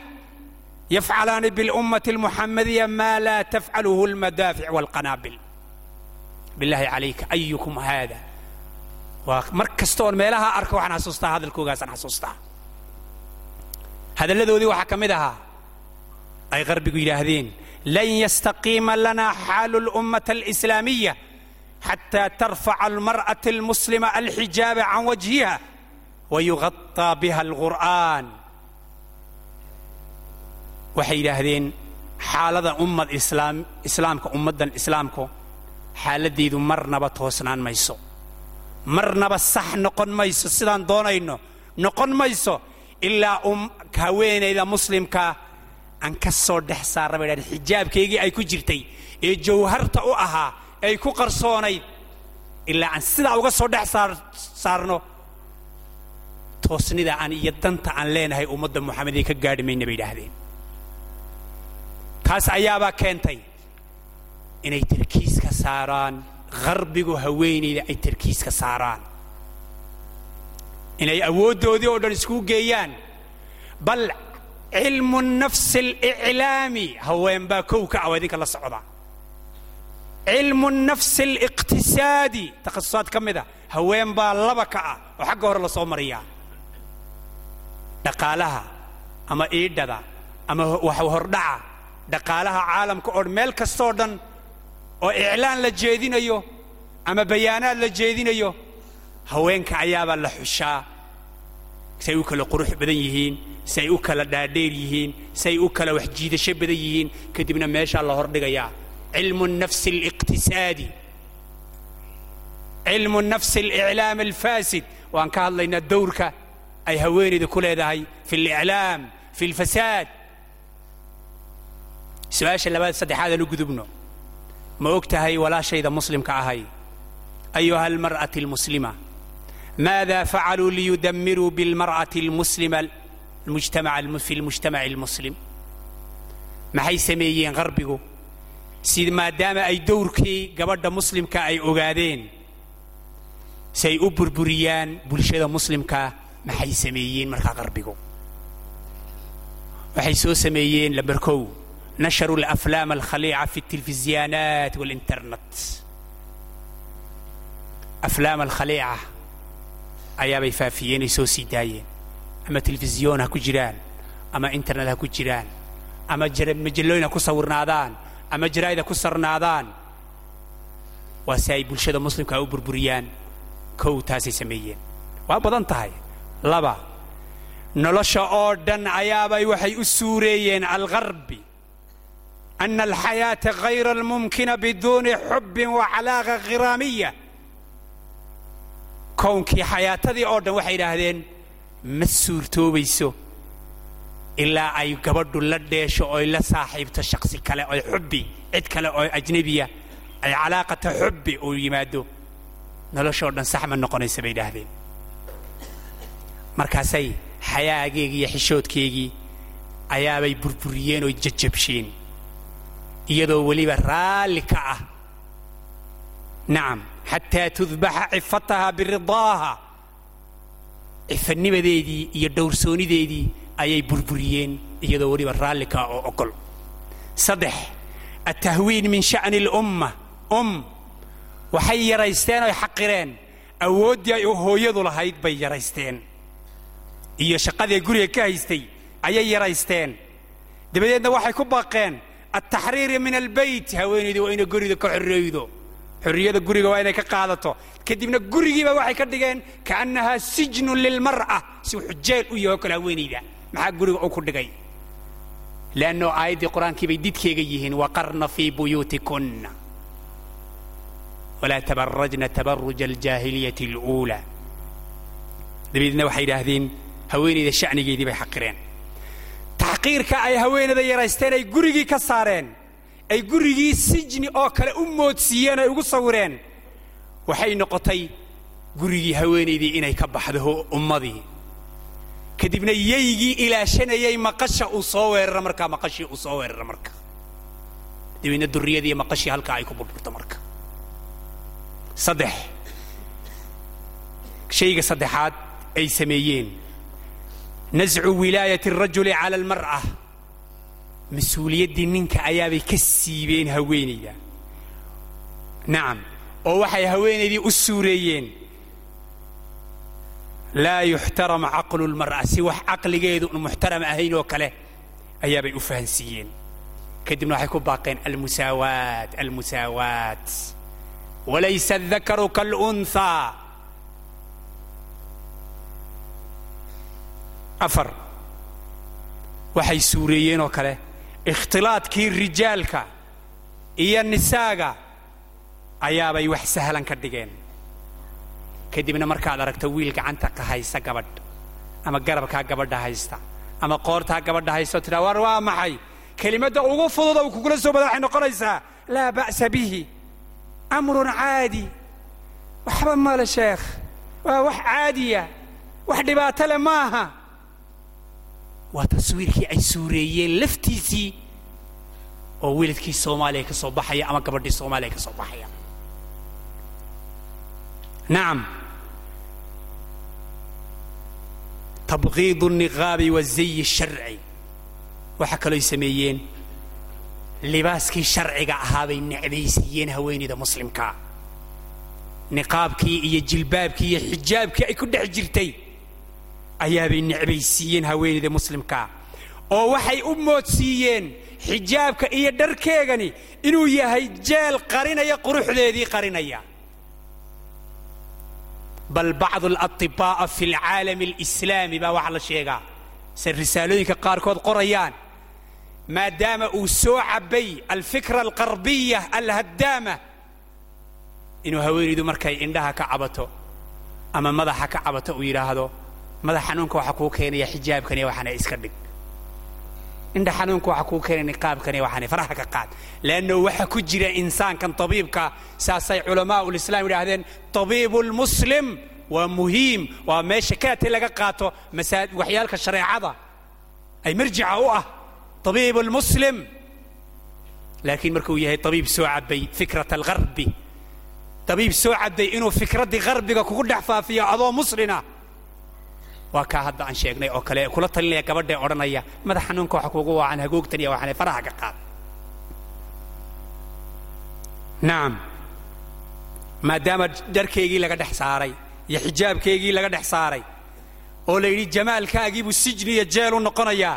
S2: maa laa tafcaluhu almadaafic walqanaabil bilaahi calayka ayukum haada waa mar kasta oon meelaha arka waxaan xasuustaa hadalkoogaasaan xasuustaa hadalladoodii waxaa ka mid ahaa ay qarbigu yidhaahdeen lan yastaqiima lana xaalu اlummata alislaamiya xataa tarfaca almar'ata almuslima alxijaaba can wajhiha wayugaطaa biha alqur'an waxay yidhaahdeen xaalada ummad islaam islaamka ummaddan islaamku xaaladdeedu marnaba toosnaan mayso. Marnaba sax noqon mayso sidaan doonayno noqon mayso ilaa um haweenayda muslimkaa aan ka soo dhex saarna bay dhahdeen xijaabkaygii ay ku jirtay ee jawharta u ahaa ay ku qarsoonayd ilaa aan sidaa uga soo dhex saar saarno toosnida aan iyo danta aan leenahay ummadda moxamedee ka gaadhi mayna bay yidhaahdeen taas ayaabaa keentay inay tarkiiska saaraan qarbigu haweenayda ay tarkiiska saaraan. Inay awooddoodii oo dhan iskugu geeyaan bal cilmu nafsi aliclaami haween baa kow ka ah waa idinka la socda. Cilmu nafsi aliqtisaadi takhasusaad ka mid a haween baa laba ka ah oo xagga hore la soo mariyaa. Dhaqaalaha ama iidhada ama hordhaca dhaqaalaha caalamka oo meel kastoo dhan oo iclaan la jeedinayo ama bayaanaad la jeedinayo haweenka ayaabaa la xushaa. Si u kala qurux badan yihiin si u kala dhaadheer yihiin si u kala wax jiidasho badan yihiin kadibna meeshaa la hordhigayaa cilmu nafsi aliqtisaadi. Cilmu nafsi aliclaam alfaasid. Waan ka hadlaynaa dowrka ay haweenayda ku leedahay. Fi aliclaam fi alfasaad su'aasha labaad saddexaad aanu gudubno. Ma og tahay walaashayda muslimka ahay? Ayuha almar'ati almuslima. Maada facaluu liyudammiruu bilmar'ati almuslima fi lmujtamaci almuslim. Maxay sameeyeen qarbigu? Si maadaama ay dowrkii gabadha muslimka ay ogaadeen si ay u burburiyaan bulshada muslimka maxay sameeyeen markaa qarbigu? Waxay soo sameeyeen lambarkow kow nasharu alaflaam alkhaliica fi التلفزيانات والإنترنت aflaam alkhaliica ayaabay faafiyeen ay soo sii daayeen ama telefisyoon ha ku jiraan ama internet ha ku jiraan ama majallooyin ha ku sawirnaadaan ama jaraa'id ha ku sarnaadaan waa si ay bulshada muslimka u burburiyaan kow taasay sameeyeen waa badan tahay laba nolosha oo dhan ayaabay waxay u suureeyeen algarbi alxayaata hayra almumkina biduuni xubbin wa calaaqa khiraamiya kownkii xayaatadii oo dhan waxay idhaahdeen ma suurtoobayso ilaa ay gabadhu la dheesho oy la saaxiibto shaksi kale oy xubbi cid kale oo ajnebiya ay calaaqata xubbi uu yimaado noloshoo dhan sax ma noqonaysa bay idhaahdeen markaasay xayaageegii iyo xishoodkeygii ayaabay burburiyeen oo jajabsheen iyadoo weliba raalli ka ah. Nacam xataa tudbaxa cifataha biridaaha. Cifanimadeedii iyo dhowrsoonideedii ayay burburiyeen iyadoo weliba raallikaa oo ogol saddex atahwiin min sha'ni اlumma um waxay yaraysteen oy xaqireen. Awooddii ay hooyadu lahayd bay yaraysteen. Iyo shaqadii guriga ka haystay ayay yaraysteen. Dabadeedna waxay ku baaqeen altaxriiri min albeyt haweenaydu waa inay guriga ka xorreeydo xorriyada guriga waa inay ka qaadato kadibna gurigiiba waxay ka dhigeen kaannahaa sijnun lilmar'a si xujeel u yaho kale haweenayda maxaa guriga uu ku dhigay leanno aayaddii qur'aankii didkeega yihiin waqarna fii buyuutikunna walaa tabarajna tabaruja aljaahiliyati اluulaa dabadeedna waxay idhaahdeen haweenayda sha'nigeedii bay xaqireen taxqiirka ay haweenayda yaraysteen ay gurigii ka saareen ay gurigii sijni oo kale u moodsiiyeen ay ugu sawireen waxay noqotay gurigii haweenaydii inay ka baxdo ummadii. Kadibna yaygii ilaashanayay maqasha uu soo weeraro markaa maqashii uu soo weeraro marka. Dabeedna durriyadii maqashii halkaa ay ku burburto marka. Saddex. Shayga saddexaad ay sameeyeen nascu wilaayati arajuli cala almar'a mas'uuliyaddii ninka ayaabay ka siibeen haweenayda nacam oo waxay haweenaydii u suureeyeen laa yuxtaram caqlu lmar'a si wax caqligeedu un muxtaram ahayn oo kale ayaabay u fahansiiyeen kadibna waxay ku baaqeen almusaawaat almusaawaat walaysa adakaru kalunhaa afar. Waxay suureeyeen oo kale ikhtilaadkii rijaalka iyo nisaaga ayaabay wax sahlan ka dhigeen. Kadibna markaad aragto wiil gacanta ka haysta gabadh ama garabkaa gabadha haysta ama qoortaa gabadha haysta oo tidhaa war waa maxay? Kelimadda ugu fududa uu kugula soo bada waxay noqonaysaa laa ba'sa bihi amrun caadi waxba male sheekh. Waa wax caadiya wax dhibaato le maaha waa taswiirkii ay suureeyeen laftiisii oo wiladkii soomaaliya ka soo baxaya ama gabadhii soomaaliya ka soo baxaya nacam tabqiidu الniqaabi wazayi الsharci waxaa kalooy sameeyeen libaaskii sharciga ahaabay necbaysiiyeen haweenayda muslimkaa niqaabkii iyo jilbaabkii iyo xijaabkii ay ku dhex jirtay ayaabay necbaysiiyeen haweenayda muslimkaa oo waxay u moodsiiyeen xijaabka iyo dharkeegani inuu yahay jeel qarinaya quruxdeedii qarinaya. Bal bacdu alaطibaa'a fi alcaalami alislaami baa waxaa la sheegaa. Se risaalooyinka qaarkood qorayaan. Maadaama uu soo cabbay alfikra alqarbiya alhaddaama inuu haweenaydu markay indhaha ka cabato ama madaxa ka cabato uu yidhaahdo madax xanuunka waxaa kuu keenaya xijaabkani waxaana iska dhig. Indha xanuunka waxaa kuu keenaya niqaabkani waxaana faraha ka qaad. Leanno waxa ku jira insaankan tabiibka saasay culamaa ulislaam yidhaahdeen tabiibu lmuslim waa muhiim waa meesha kaati laga qaato masaa waxyaalka shareecada ay marjica u ah tabiib lmuslim laakiin markuu yahay tabiib soo cabbay fikrat algarbi tabiib soo cabday inuu fikraddii garbiga kugu dhex faafiyo adoo muslina waa kaa hadda aan sheegnay oo kale kula talinaya gabadhae odhanaya madax xanuunka waxa kuugu waacan hagoogtaniya waxaana faraha ka qaad. Nacam maadaama dharkaygii laga dhex saaray iyo xijaabkaygii laga dhex saaray oo la yidhi jamaalkaagiibuu sijni iyo jeel u noqonayaa.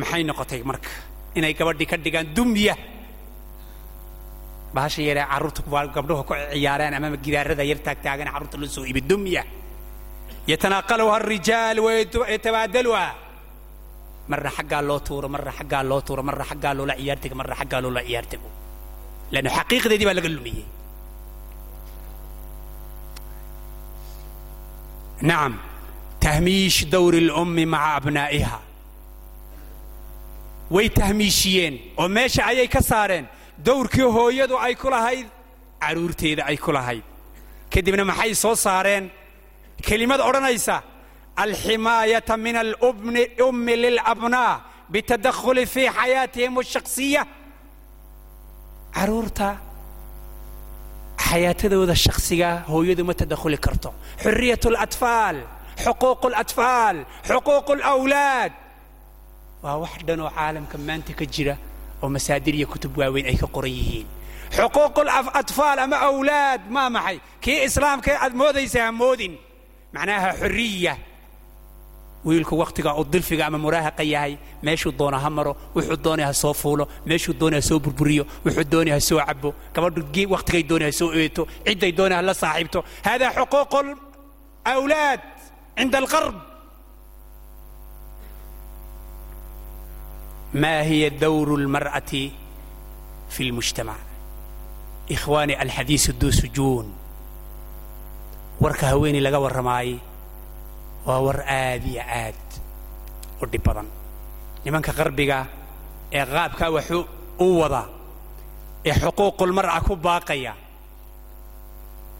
S2: Maxay noqotay marka? Inay gabadhii ka dhigaan dumya. Bahasha yaree carruurta gabdhuhu ku ciyaaraan ama gidaarada yar taagtaagan carruurta loo soo ibi dumya yatanaaqaluha alrijaal wayatabaadaluha marna xaggaa loo tuuro marna xaggaa loo tuuro marna xaggaa loola ciyaartego marna xaggaa loola ciyaartego leanno xaqiiqdeedii baa laga lumiyey nacam tahmiish dawri lummi maca abnaa'iha way tahmiishiyeen oo meesha ayay ka saareen dawrkii hooyadu ay ku lahayd carruurteeda ay ku lahayd kadibna maxay soo saareen kelimad odhanaysa alximaayata min alummi lilabnaa bitadakhuli fii xayaatihim alshakhsiya carruurta xayaatadooda shakhsiga hooyadu ma tadakhuli karto xuriyat اlatfaal xuquuq اlatfaal xuquuq اlawlaad waa wax dhan oo caalamka maanta ka jira oo masaadir iyo kutub waaweyn ay ka qoran yihiin xuquuq atfaal ama awlaad maa maxay kii islaamka aad moodaysa ha moodin macnaha xorriya wiilku wakhtiga uu dilfiga ama muraahaqa yahay meeshuu doona ha maro wuxuu doonay ha soo fuulo meeshuu doonay ha soo burburiyo wuxuu doonay ha soo cabo gabadhu wakhtigay doonay ha soo eeto cidday doonay ha la saaxiibto. Hada xuquuq alawlaad cinda alqarb. Ma hiya dawru lmar'ati fi lmujtamac ikhwaani alxadiisu duu sujuun warka haweeney laga warramaayey waa war aad iyo aad u dhib badan. Nimanka qarbiga ee qaabkaa waxu u wada ee xuquuqulmar'a ku baaqaya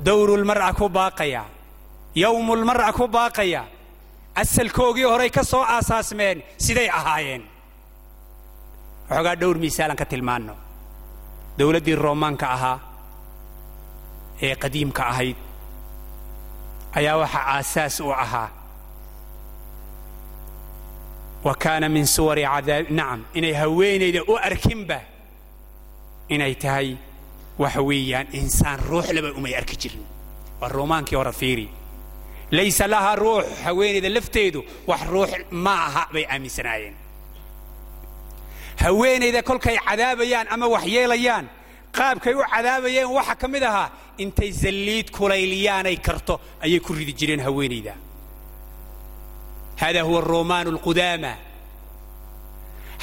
S2: dowrulmar'a ku baaqaya yowmulmar'a ku baaqaya asalkoogii horay ka soo aasaasmeen siday ahaayeen. Waxoogaa dhowr misaalan ka tilmaanno. Dowladdii roomaanka ahaa ee qadiimka ahayd ayaa waxaa aasaas u ahaa. Wa kaana min suwari cadaab nacam inay haweenayda u arkinba inay tahay waxa weeyaan insaan ruux laba umay arki jirin. Waa roomaankii hore fiiri. Laysa lahaa ruux haweenayda lafteedu wax ruux ma aha bay aaminsanaayeen. Haweenayda kolkay cadaabayaan ama wax yeelayaan qaabkay u cadaabayeen waxa ka mid ahaa intay zalliid kulayliyaanay karto ayay ku ridi jireen haweenayda hada huwa aromaan alqudaama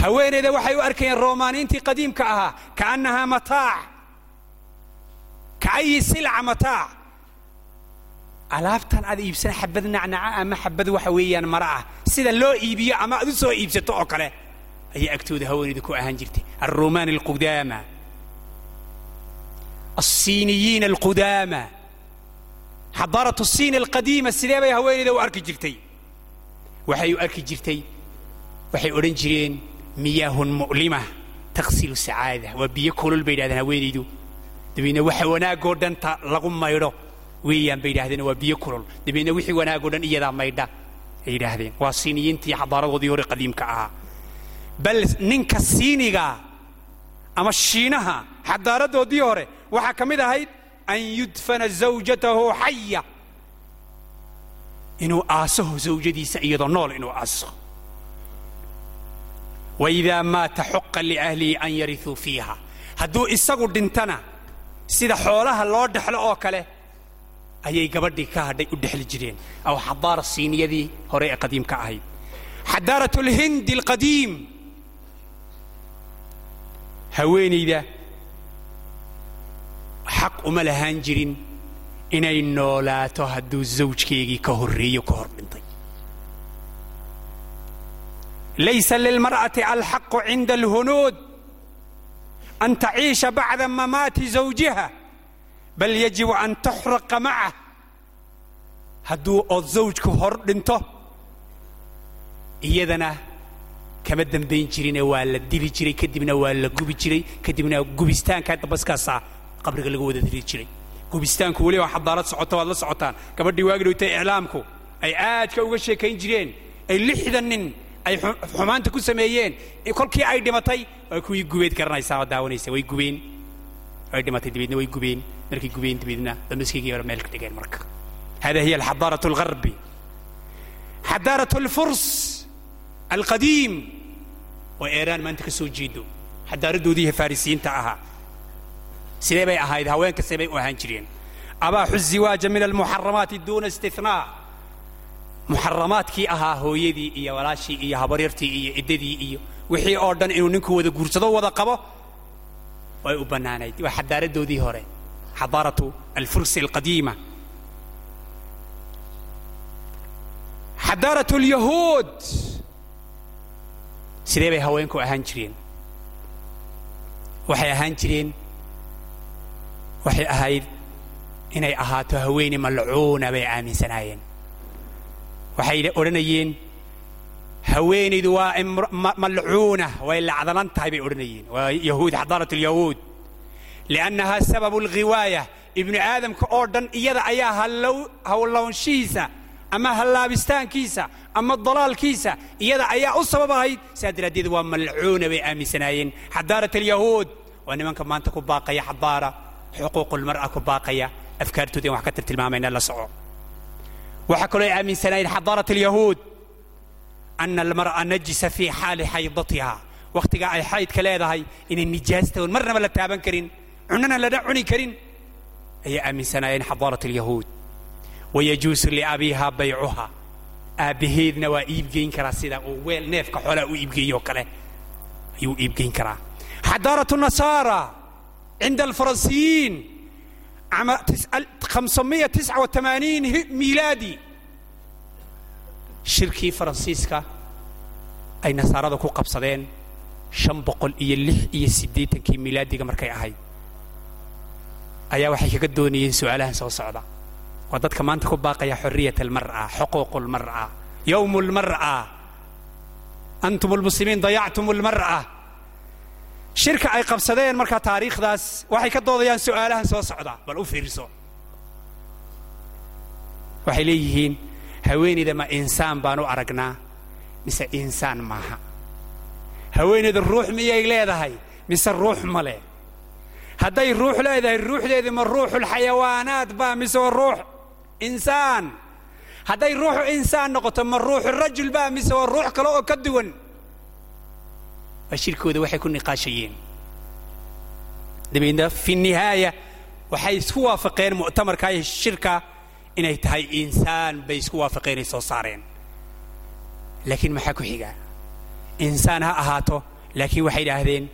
S2: haweenayda waxay u arkayeen roomaaniintii qadiimka ahaa kaannahaa mataac. Ka silca mataac. Alaabtan aad iibsan xabad nacnaca ama xabad waxa weeyaan mara ah sida loo iibiyo ama aad u soo iibsato oo kale ayay agtooda haweenayda ku ahaan jirtay. Alromaan alqudaama alsiiniyiina alqudaama xadaaratu siin alqadiima sidee bay haweenayda u arki jirtay waxay u arki jirtay waxay odhan jireen miyaahun mu'lima taqsilu sacaada waa biyo kolol bay yidhahdeen haweenaydu dabeedna waxa wanaagoo dhan ta lagu maydho weeyaan bay yidhahdeen waa biyo kolol dabeedna wixii wanaagoo dhan iyadaa maydha ay yidhaahdeen waa siiniyiintii xadaaradoodii hore qadiimka ahaa bal ninka siiniga ama shiinaha xadaaradoodii hore waxaa ka mid ahayd an yudfana zawjatahu xaya inuu aasaho zawjadiisa iyadoo nool inuu aaso waidaa maata xuqa liahlihi an yarisuu fiiha. Hadduu isagu dhintana sida xoolaha loo dhexlo oo kale ayay gabadhii ka hadhay u dhexli jireen. Aw xadaara siiniyadii hore ee qadiimka ahayd. Xadaarat lhindi alqadiim haweenayda xaq uma lahaan jirin inay noolaato hadduu zawjkeygii ka horreeyo ka hor dhintay laysa lilmar'ati alxaqu cinda alhunuud an taciisha bacda mamaati zawjiha bal yajibu an tuxraqa macah hadduu ood zawjku hor iyadana kama dambayn jirine waa la dili jiray kadibna waa la gubi jiray kadibna gubistaankaa dabaskaasaa qabriga laga wada dili jiray gubistaanku weli waa xadaarad socota waad la socotaan gabadhii waagi dhowtay iclaamku ay aadka uga sheekayn jireen ay lixdan nin ay xumaanta ku sameeyeen kolkii ay dhimatay waa kuwii gubeed garanaysaa oo daawanaysa way gubeen way dhimatay dabeedna way gubeen markay gubeen dabeedna damaskaygii hore meel ka dhigeen marka hada hiya alxadaarة اlgarbi xadaaraة اlfurs alqadiim oo eeraan maanta ka soo jeedo xadaaradoodii farisiyiinta ahaa sidee bay ahayd? Haweenka see bay u ahaan jireen? Abaaxu ziwaaja min almuxaramaati duuna istinaa muxaramaadkii ahaa hooyadii iyo walaashii iyo habaryartii iyo iddadii iyo wixii oo dhan inuu ninku wada guursado wada qabo way u bannaanayd. Waa xadaaradoodii hore. Xadaaratu alfursi alqadiima. Xadaaratu alyahuud. Sidee bay haweenku ahaan jireen? Waxay ahaan jireen waxay ahayd inay ahaato haweene malcuuna bay aaminsanaayeen. Waxay odhanayeen haweenaydu waa malcuuna. Way lacdalan tahay bay odhanayeen. Waa yahuud xadaarat alyahuud. Liannahaa sababu alghiwaaya ibnu aadamka oo dhan iyada ayaa hawlownshihiisa ama hallaabistaankiisa ama dalaalkiisa iyada ayaa u sabab ahayd. Sidaa daraaddeed waa malcuuna bay aaminsanaayeen. Xadaarat alyahuud waa nimanka maanta ku baaqaya xadaara xuquuqulmar'a ku baaqaya afkaartooda wax ka tirtilmaamayna la soco. Waxaa kaloo ay aaminsanaayeen xadaarat alyahuud ana almar'a najisa fii xaali xaydatiha wakhtigaa ay xaydka leedahay inay nijaastoon marnaba la taaban karin cunana lana cuni karin ayay aaminsanaayeen xadaarat alyahuud. Wayajuusu liabiiha baycuha aabbaheedna waa iibgeyn karaa sida uu weel neefka xoolaa u iibgeeyoo kale ayuu iibgeyn karaa. Xadaaratu nasaara cinda alfaransiyiin عام 589 ميلادي shirkii faransiiska ay nasaarada ku qabsadeen shan boqol iyo lix iyo siddeetankii milaadiga markay ahayd ayaa waxay kaga doonayeen su'aalahan soo socda waa dadka maanta ku baaqaya xorriyat almar'a xuquuq almar'a yowm almar'a antum almuslimiin dayactum almar'a shirka ay qabsadeen markaa taariikhdaas waxay ka doodayaan su'aalahan soo socda bal u fiirso waxay leeyihiin haweenayda ma insaan baan u aragnaa mise insaan maaha. Haweenayda ruux miyay leedahay mise ruux ma leh? Hadday ruux leedahay ruuxdeedii ma ruuxulxayawaanaad baa mise waa ruux insaan? Hadday ruuxu insaan noqoto ma ruuxu rajul baa mise waa ruux kale oo ka duwan waa shirkooda waxay ku niqaashayeen. Dabeedna fi nihaaya waxay isku waafaqeen mu'tamarka iyo shirka inay tahay insaan bay isku waafaqeen ay soo saareen. Laakiin maxaa ku xiga? Insaan ha ahaato laakiin waxay idhaahdeen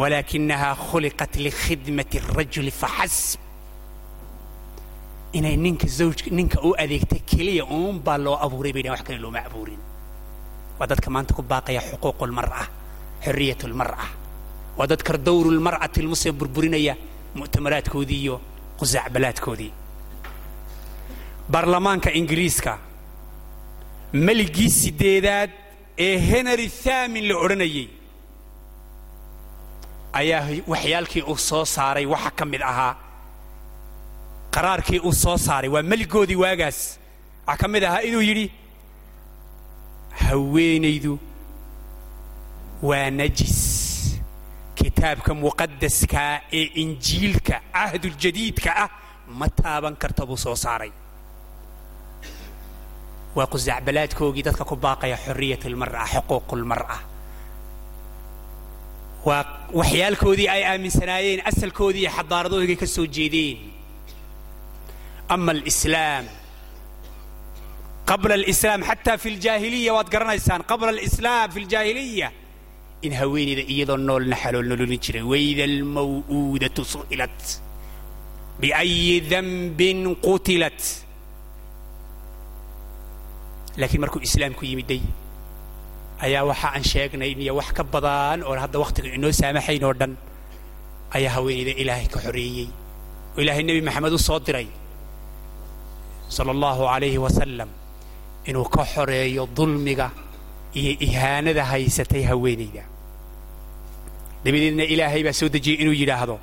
S2: walaakinahaa khuliqat likhidmati arajuli faxasb inay ninka zawjka ninka u adeegta keliya uun baa loo abuuray bay wax kale looma abuurin. Waa dadka maanta ku baaqaya xuquuqu xorriyat lmar'a waa dadka dawru lmar'ati lmuslim burburinaya mu'tamaraadkoodii iyo qusaacbalaadkoodii baarlamaanka ingiriiska meligii sideedaad ee henry thamin la odhanayay ayaa waxyaalkii uu soo saaray waxa ka mid ahaa qaraarkii uu soo saaray waa meligoodii waagaas waxaa ka mid ahaa inuu yidhi haweenaydu waa najis. Kitaabka muqadaskaa ee injiilka cahduljadiidka ah ma taaban karta buu soo saaray. Waa qusaacbalaadkoogii dadka ku baaqaya xorriyat almar'a xuquuq lmar'a waa waxyaalkoodii ay aaminsanaayeen asalkoodii iyo ka soo jeedeen. Ama alislaam qabla alislaam xataa fi ljaahiliya waad garanaysaan qabla alislaam fi ljaahiliya in haweenayda iyadoo noolna xalool nololin jiray wayda almaw'uudatu su'ilat biayi danbin qutilat laakiin markuu islaamku yimiday ayaa waxa aan sheegnay iyo wax ka badan oo hadda wakhtiga inoo saamaxayn oo dhan ayaa haweenayda ilaahay ka xoreeyey oo ilaahay nebi maxamed u soo diray sala allahu calayhi wasalam inuu ka xoreeyo dulmiga iyo ihaanada haysatay haweenayda dabadeedna ilaahay baa soo dejiyey inuu yidhaahdo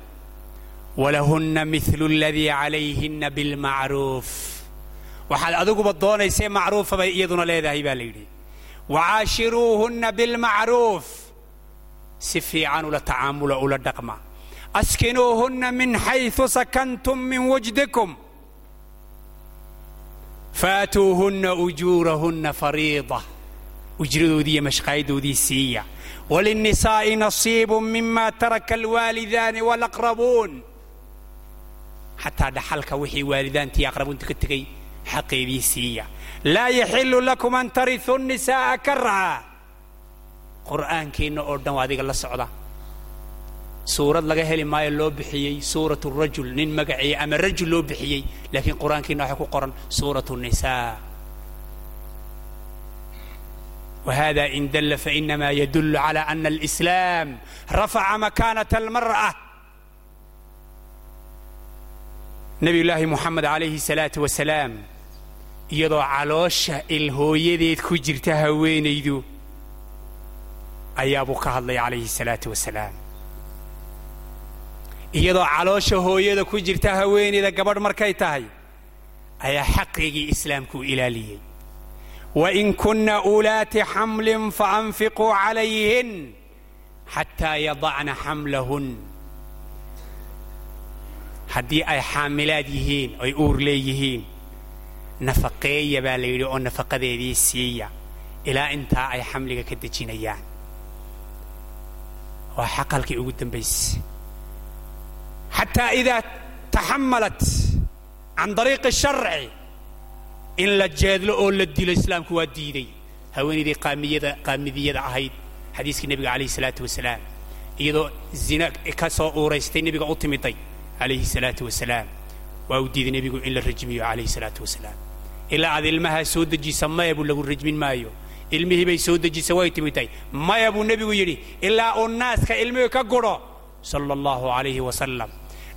S2: walahunna mithlu aladii calayhinna bilmacruuf waxaad adiguba doonaysee macruufa bay iyaduna leedahay baa la yidhi. Wacaashiruuhunna bilmacruuf si fiican ula tacaamula ula dhaqma. Askinuuhunna min xayثu sakantum min wajdikum. Faatuuhunna ujuurahunna fariida ujradoodii iyo mashqaayadoodii siiya walinnisaa'i nasiibu mima taraka alwaalidaani walaqrabuun xataa dhaxalka wixii waalidaantii aqrabuunta ka tegay xaqeedii siiya laa yaxilu lakum an tariثuu الnisaaءa karha qur'aankeenna oo dhan waa adiga la socda suurad laga heli maayo loo bixiyey suurat rajul nin magaciya ama rajul loo bixiyey laakiin qur'aankeenna waxaa ku qoran suurat الnisaa وhذا in dل faإنma ydل عlى أن الإسلام رفع مكانة المرأة نبي لaahi محamed عalayه الصلاaة وaسلاam iyadoo caloosha ilhooyadeed ku jirta haweenaydu ayaabuu ka hadlay عalayhi الصلاaة وaسلاam iyadoo caloosha hooyada ku jirta haweenayda gabadh markay tahay ayaa xaqigii islaamkuu ilaaliyey وإن كن أuلاaت حمل فأنفقوا عليهن حتى يضعna حملهن haddii ay xaamilaad yihiin oy uur leeyihiin nafaqeeya baa la yidhi oo nafaqadeedii siiya ilaa intaa ay xamliga ka dejinayaan waa xaq halkii ugu dambayse xataa إidaa taxamalat can طariiqi الشharci in la jeedlo oo la dilo islaamku waa diiday. Haweenaydii qaamiyada qaamidiyada ahayd xadiiskii nebiga calayhi salaatu wasalaam. Iyadoo zina ka soo uuraystay nebiga u timiday calayhi salaatu wasalaam. Waa uu diiday nebigu in la rajmiyo calayhi salaatu wasalaam. Ilaa aad ilmahaa soo dejisa maya buu lagu rajmin maayo. Ilmihii bay soo dejisa way timiday. Maya buu nebigu yidhi ilaa uu naaska ilmihii ka gudho sala allahu calayhi wasalam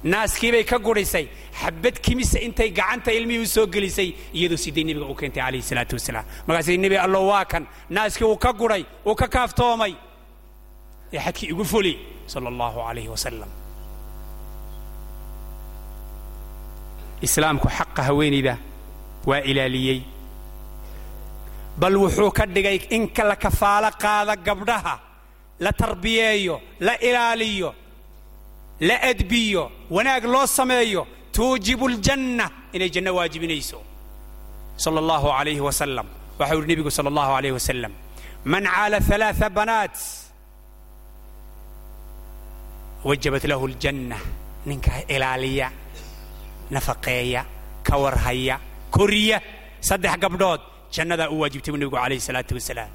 S2: naaskiibay ka gudhisay xabad kimisa intay gacanta ilmihii u soo gelisay iyadoo siday nebiga u keentay calayhi salaatu wasalaam. Markaasay nebi allo waa kan. Naaskii uu ka gudhay uu ka kaaftoomay. Ee xadkii igu fuli sala allahu calayhi wasalam islaamku xaqa haweenayda waa ilaaliyey. Bal wuxuu ka dhigay in la kafaalo qaada gabdhaha la tarbiyeeyo la ilaaliyo la adbiyo wanaag loo sameeyo tuujibu aljanna inay janno waajibinayso sala allahu alayhi wasalam waxau yidhi nebigu sala allahu alayh wasalam man caala halaaa banaat wajabat lahu aljanna ninkaa ilaaliya nafaqeeya ka warhaya koriya saddex gabdhood jannadaa u waajibtay buu nebigu calayhi salaatu wasalaam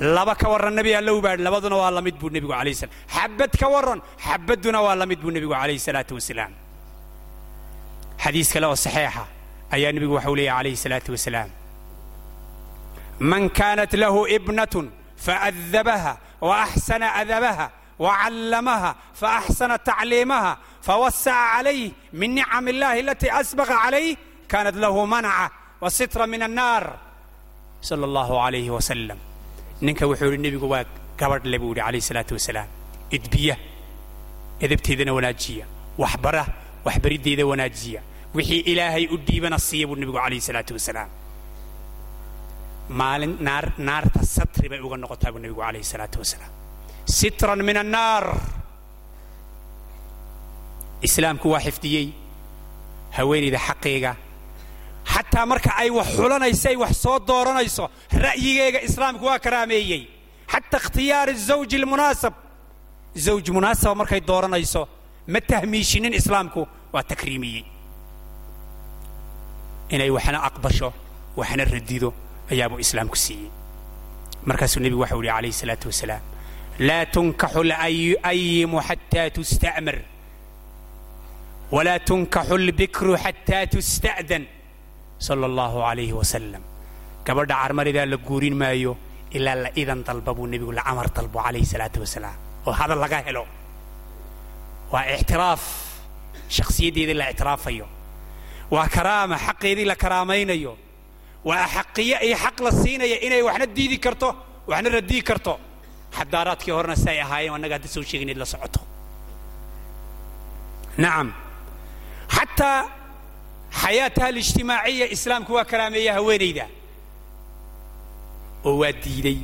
S2: laba ka warran nebi allow baadhi labaduna waa la mid buu nebigu alayh salam xabad ka warran xabadduna waa la mid buu nebigu calayhi salaatu wasalaam xadiis kale oo saxiixa ayaa nebigu waxau leeyahy calayhi salaatu wasalaam man kaanat lahu ibnatun faadabaha waaxsana adabaha wacallamaha faaxsana tacliimaha fawasaca calayh min nicam illahi alatii asbaqa calayh kaanat lahu manaca wasitra min annaar sala allahu alayhi wasalam ninka wuxuu yidhi nebigu waa gabadh buu yidhi calayhi salaatu wasalaam. Idbiya edabteedana wanaajiya. Waxbara waxbariddeeda wanaajiya. Wixii ilaahay u dhiibana siiya buu nebigu calayhi salaatu wasalaam. Maalin naar naarta satri bay uga noqotaa buu nebigu calayhi salaatu wasalaam. Sitran min annaar islaamku waa xifdiyey. Haweenayda xaqeega xataa marka ay wax xulanayso ay wax soo dooranayso ra'yigeega islaamku waa karaameeyey. Xata ikhtiyaari zawji almunaasab. Zawj munaasaba markay dooranayso ma tahmiishinin islaamku waa takriimiyey. Inay waxna aqbasho waxna radido ayaabuu islaamku siiyey. Markaasuu nebigu waxau yihi calayhi salaatu wasalaam laa tunkaxu alayimu xataa tusta'mar. Walaa tunkaxu albikru xataa tusta'dan sala allahu calayhi wasalam gabadha carmaridaa la guurin maayo ilaa la idan dalba buu nebigu la camar dalbo calayhi salaatu wasalaam oo hadal laga helo. Waa ictiraaf shakhsiyaddeedii la ictiraafayo waa karaama. Xaqeedii la karaamaynayo waa axaqiye iyo xaq la siinaya inay waxna diidi karto waxna radii karto. Xadaaraadkii horena si ay ahaayeen annaga hadda soo sheegin id la socoto. Nacam xataa xayaataha alijtimaaciya islaamku waa karaameeya haweenayda oo waa diiday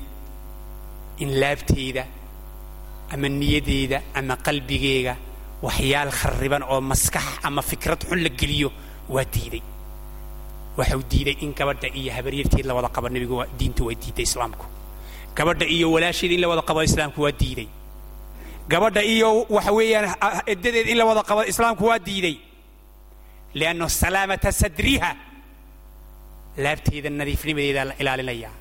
S2: in laabteeda ama niyadeeda ama qalbigeega waxyaal kharriban oo maskax ama fikrad xun la geliyo waa diiday waxau diiday in gabadha iyo habaryarteed la wada qabo nebigu diintu waa diiday islaamku gabadha iyo walaasheed in la wada qabo islaamku waa diiday gabadha iyo waxa weeyaan eddadeed in la wada qabo islaamku waa diiday lianno salaamata sadriha laabteeda nadiifnimadeedaa la ilaalinayaa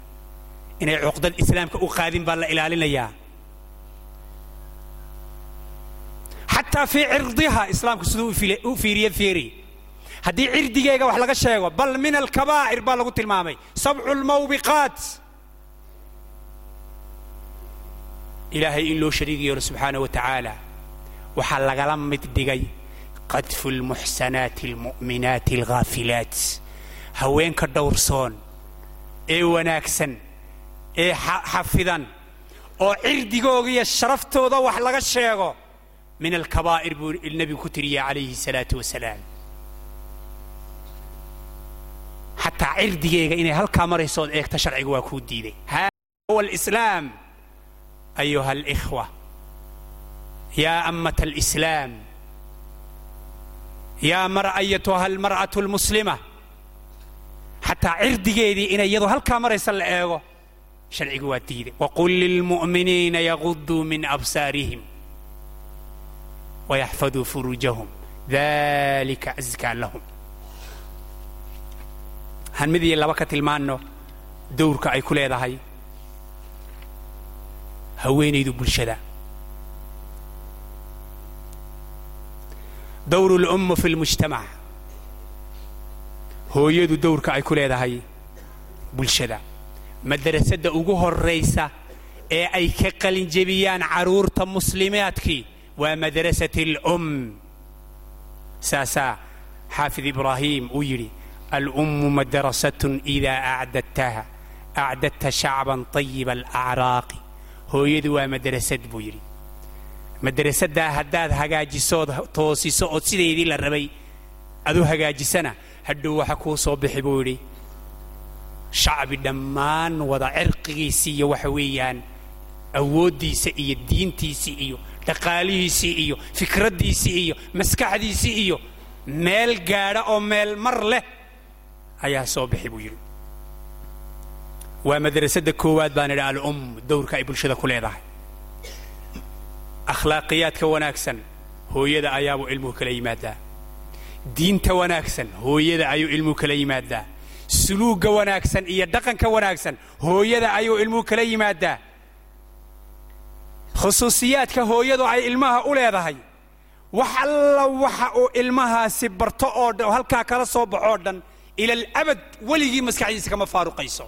S2: inay cuqdad islaamka u qaadin baa la ilaalinayaa xataa fii cirdiha islaamku siduu u fiiriye fiiri haddii cirdigeega wax laga sheego bal min alkabaa'ir baa lagu tilmaamay sabcu lmawbiqaat ilaahay in loo shariig yeelo subxaana wa tacaala waxaa lagala mid dhigay qadfu lmuxsanaati almu'minaati alghaafilaat haweenka dhowrsoon ee wanaagsan ee xafidan oo cirdigooga iyo sharaftooda wax laga sheego min alkabaa'ir buu nebigu ku tiriya calayhi salaatu wasalaam xataa cirdigeega inay halkaa marayso ood eegta sharciga waa kuu diiday hada huwa ayuha alikhwa yaa ammata alislaam yaa mar ayatuha almar'atu almuslima. Xataa cirdigeedii inay iyadoo halkaa maraysa la eego sharcigu waa diiday waqul lilmu'miniina yaguduu min absaarihim wayaxfaduu furuujahum. Dalika askaa lahum. Han mid iyo laba ka tilmaanno dowrka ay ku leedahay haweenaydu bulshada dowru lummu fi lmujtamac hooyadu dowrka ay ku leedahay bulshada madrasadda ugu horraysa ee ay ka qalinjebiyaan carruurta muslimaadkii waa madrasat alum saasaa xaafid ibraahim uu yidhi alummu madrasatun idaa acdadtaha acdadta shacban tayiba alacraaqi hooyadu waa madrasad buu yidhi madrasaddaa haddaad hagaajisood toosiso ood sideedii la rabay aduu hagaajisana hadhow waxa kuu soo bixi buu yidhi shacbi dhammaan wada cirqigiisii iyo waxa weeyaan awooddiisa iyo diintiisii iyo dhaqaalihiisii iyo fikraddiisii iyo maskaxdiisii iyo meel gaadha oo meel mar leh ayaa soo bixi buu yidhi. Waa madrasadda koowaad baan idhi alum dowrka ay bulshada ku leedahay akhlaaqiyaadka wanaagsan hooyada ayaabuu ilmuhu kala yimaadaa. Diinta wanaagsan hooyada ayuu ilmuhu kala yimaadaa. Suluugga wanaagsan iyo dhaqanka wanaagsan hooyada ayuu ilmuhu kala yimaadaa. Khusuusiyaadka hooyadu ay ilmaha u leedahay wax alla waxa uu ilmahaasi barto oo dhan halkaa kala soo baxoo dhan ila alabad weligii maskaxdiisa kama faaruqayso.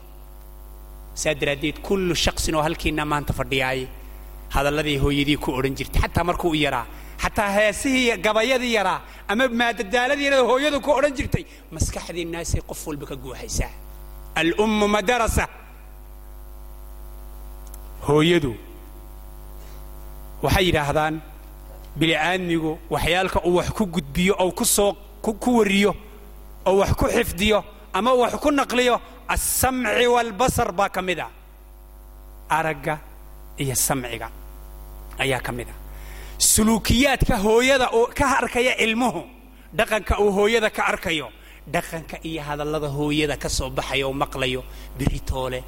S2: Saa daraaddeed kullu shaqsin oo halkiinna maanta fadhiyaay hadalladii hooyadii ku odhan jirtay xataa markuu yaraa xataa heesihii gabayadii yaraa ama maadadaaladii yarada hooyadu ku odhan jirtay maskaxdiinnaasay qof walba ka guuxaysaa alummu madarasa. Hooyadu waxay yidhaahdaan bili'aadmigu waxyaalka uu wax ku gudbiyo ou ku soo ku wariyo oo wax ku xifdiyo ama wax ku naqliyo alsamci waalbasar baa ka mid a. Aragga iyo samciga ayaa ka mid a. Suluukiyaadka hooyada uu ka arkaya ilmuhu dhaqanka uu hooyada ka arkayo dhaqanka iyo hadallada hooyada ka soo baxaya oo maqlayo biritoole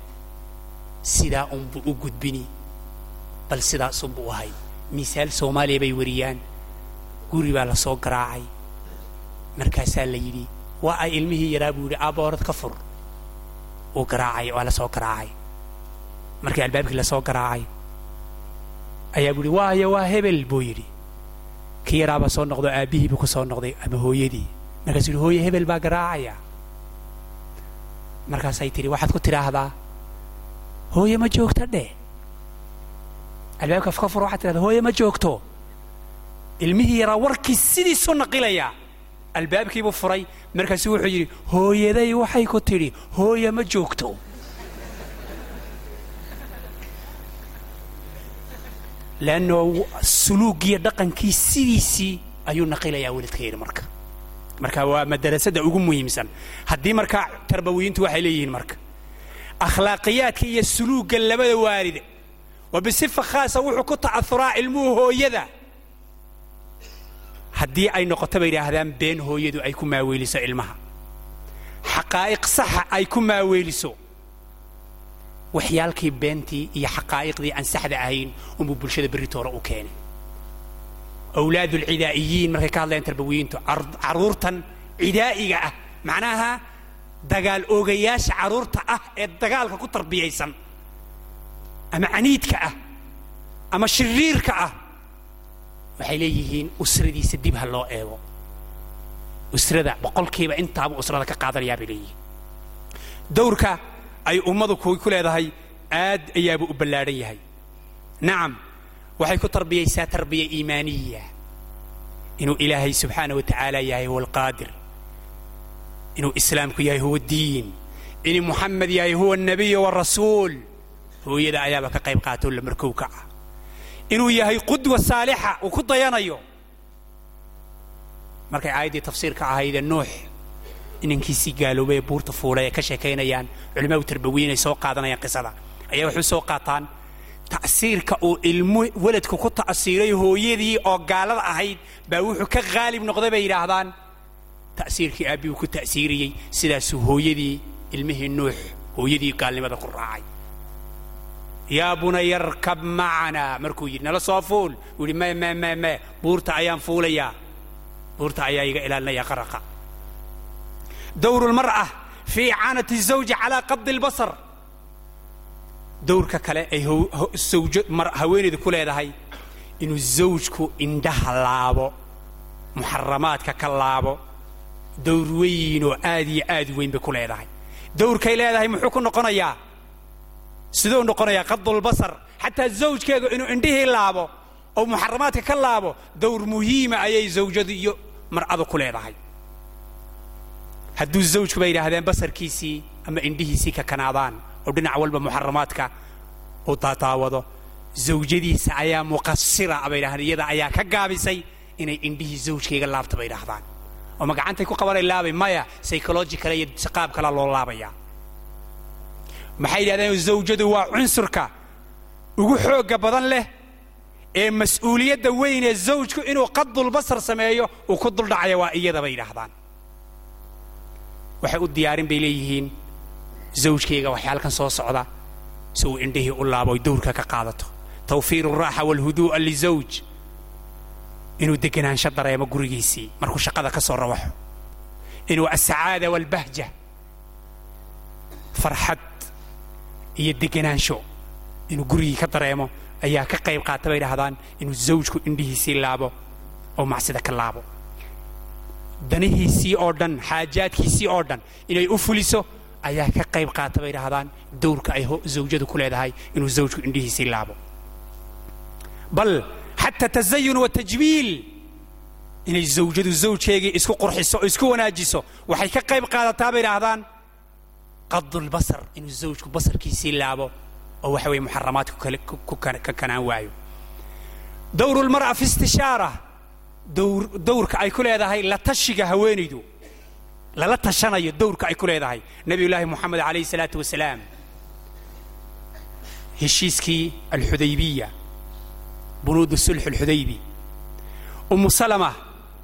S2: sidaa unbuu u gudbini bal sidaasunbuu ahay. Misaal soomaaliya bay wariyaan guri baa la soo garaacay. Markaasaa la yidhi waa ay ilmihii yaraa? buu yidhi aaboorad ka fur. Uu garaacay waa la soo garaacay. Markii albaabkii la soo garaacay ayaa buu yidhi waayo waa hebel buu yidhi. Kii yaraabaa soo noqdo aabbihii buu ku soo noqday ama hooyadii. Markaasuu yidhi hooye hebel baa garaacaya. Markaasay tidhi waxaad ku tidhaahdaa hooye ma joogta dheh. Albaabka ka fur waxaad tidhahdaa hooye ma joogto. Ilmihii yaraa warkii sidiisu naqilaya. Albaabkiibuu furay. Markaasuu wuxuu yidhi hooyaday waxay ku tidhi hooye ma joogto leanno suluugiyo dhaqankii sidiisii ayuu naqilayaa weladka yidhi marka marka waa madarasada ugu muhiimsan haddii markaa tarbawiyiintu waxay leeyihiin marka akhlaaqiyaadka iyo suluugga labada waalid wa bisifa khaasa wuxuu ku ta'auraa ilmuhu hooyada haddii ay noqoto bay yidhaahdaan been hooyadu ay ku maaweeliso ilmaha xaqaa'iq saxa ay ku maaweeliso waxyaalkii beentii iyo xaqaa'iqdii aan saxda ahayn unbuu bulshada berritoora u keenay. Awlaadu alcidaa'iyiin markay ka hadlayaan tarbawiyiintu carruurtan cidaa'iga ah macnaha dagaal oogayaasha carruurta ah ee dagaalka ku tarbiyaysan ama caniidka ah ama shiriirka ah waxay leeyihiin usradiisa dib ha loo eego. Usrada boqolkiiba intaaba usrada ka qaadanayaa bay leeyihiin. Dowrka ay ummadu ku leedahay aad ayaabuu u ballaadhan yahay. Nacam waxay ku tarbiyaysaa tarbiya iimaaniya. Inuu ilaahay subxaana wa tacaala yahay huwa inuu islaamku yahay huwa diin. Inuu muxamed yahay huwa alnabiy warasuul hooyada ayaaba ka qayb qaatoo la markow ka ah inuu yahay qudwa saalixa uu ku dayanayo. Markay aayaddii tafsiirka ahaydee nuux inankiisii gaaloobay ee buurta fuulay ee ka sheekaynayaan culimmadu tarbawiyin ay soo qaadanayaan qisada. Ayaa waxay soo qaataan ta'siirka uu ilmu weladku ku ta'siiray hooyadii oo gaalada ahayd baa wuxuu ka qaalib noqday bay yidhaahdaan. Ta'siirkii aabbihuu ku ta'siiriyey sidaasuu hooyadii ilmihii nuux hooyadii gaalnimada ku raacay. Yaa bunaya arkab macanaa markuu yidhi nala soo fuul. Uu yidhi me me me me buurta ayaan fuulayaa. Buurta ayaa iga ilaalinaya qaraqa dowru lmar'a fii icaanati zawji calaa qabdi albasar dowrka kale ay haweenaydu ku leedahay inuu zawjku indhaha laabo muxaramaadka ka laabo dowr weynoo aad iyo aad weyn bay ku leedahay dowrkay leedahay muxuu ku noqonayaa siduu noqonayaa qadulbasar xataa zawjkeedu inuu indhihii laabo oo muxaramaadka ka laabo dowr muhiima ayay zawjadu iyo mar'adu ku leedahay hadduu zawjku bay yidhaahdeen basarkiisii ama indhihiisii ka kanaadaan oo dhinac walba muxaramaadka uu daadaawado zawjadiisa ayaa muqasira bay yidhahdeen iyada ayaa ka gaabisay inay indhihii zawjkayga laabta bay yidhahdaan oo ma gacantay ku qabanay laabay maya psychological iyo qaab kala loo laabaya. Maxay yidhahdeen zawjadu waa cunsurka. Ugu xoogga badan leh ee mas'uuliyadda weyn ee zawjku inuu qadulbasar sameeyo uu ku duldhacaya waa iyada bay yidhaahdaan waxay u diyaarin bay leeyihiin. Zawjkayga waxyaalkan soo socda. Si uu indhihii u laabo oy dowrka ka qaadato. Tawfiiru raaxa walhuduu'a lizawj inuu deganaansho dareemo gurigiisii markuu shaqada ka soo rawaxo. Inuu asacaada walbahja farxad iyo deganaansho inuu gurigii ka dareemo ayaa ka qayb qaata bay dhahdaan inuu zawjku indhihiisii laabo oo macsida ka laabo danihiisii oo dhan xaajaadkiisii oo dhan inay u fuliso ayaa ka qayb qaata bay dhahdaan dowrka ay zawjadu ku leedahay inuu zawjku indhihiisii laabo. Bal xataa tazayun wa tajmiil inay zawjadu zawjeegii isku qurxiso oo isku wanaajiso waxay ka qayb qaadataa bay dhahdaan qadulbasar inuu zawjku basarkiisii laabo oo waxa weeye muxaramaadku ka kanaan waayo. Dowru lmar'a fi istishaara dowrka ay ku leedahay la tashiga haweenaydu lala tashanayo dowrka ay ku leedahay. Nabiyullaahi moxamed calayhi salaatu wasalaam heshiiskii alxudaybiya bunuudu sulx alxudaybi umu salama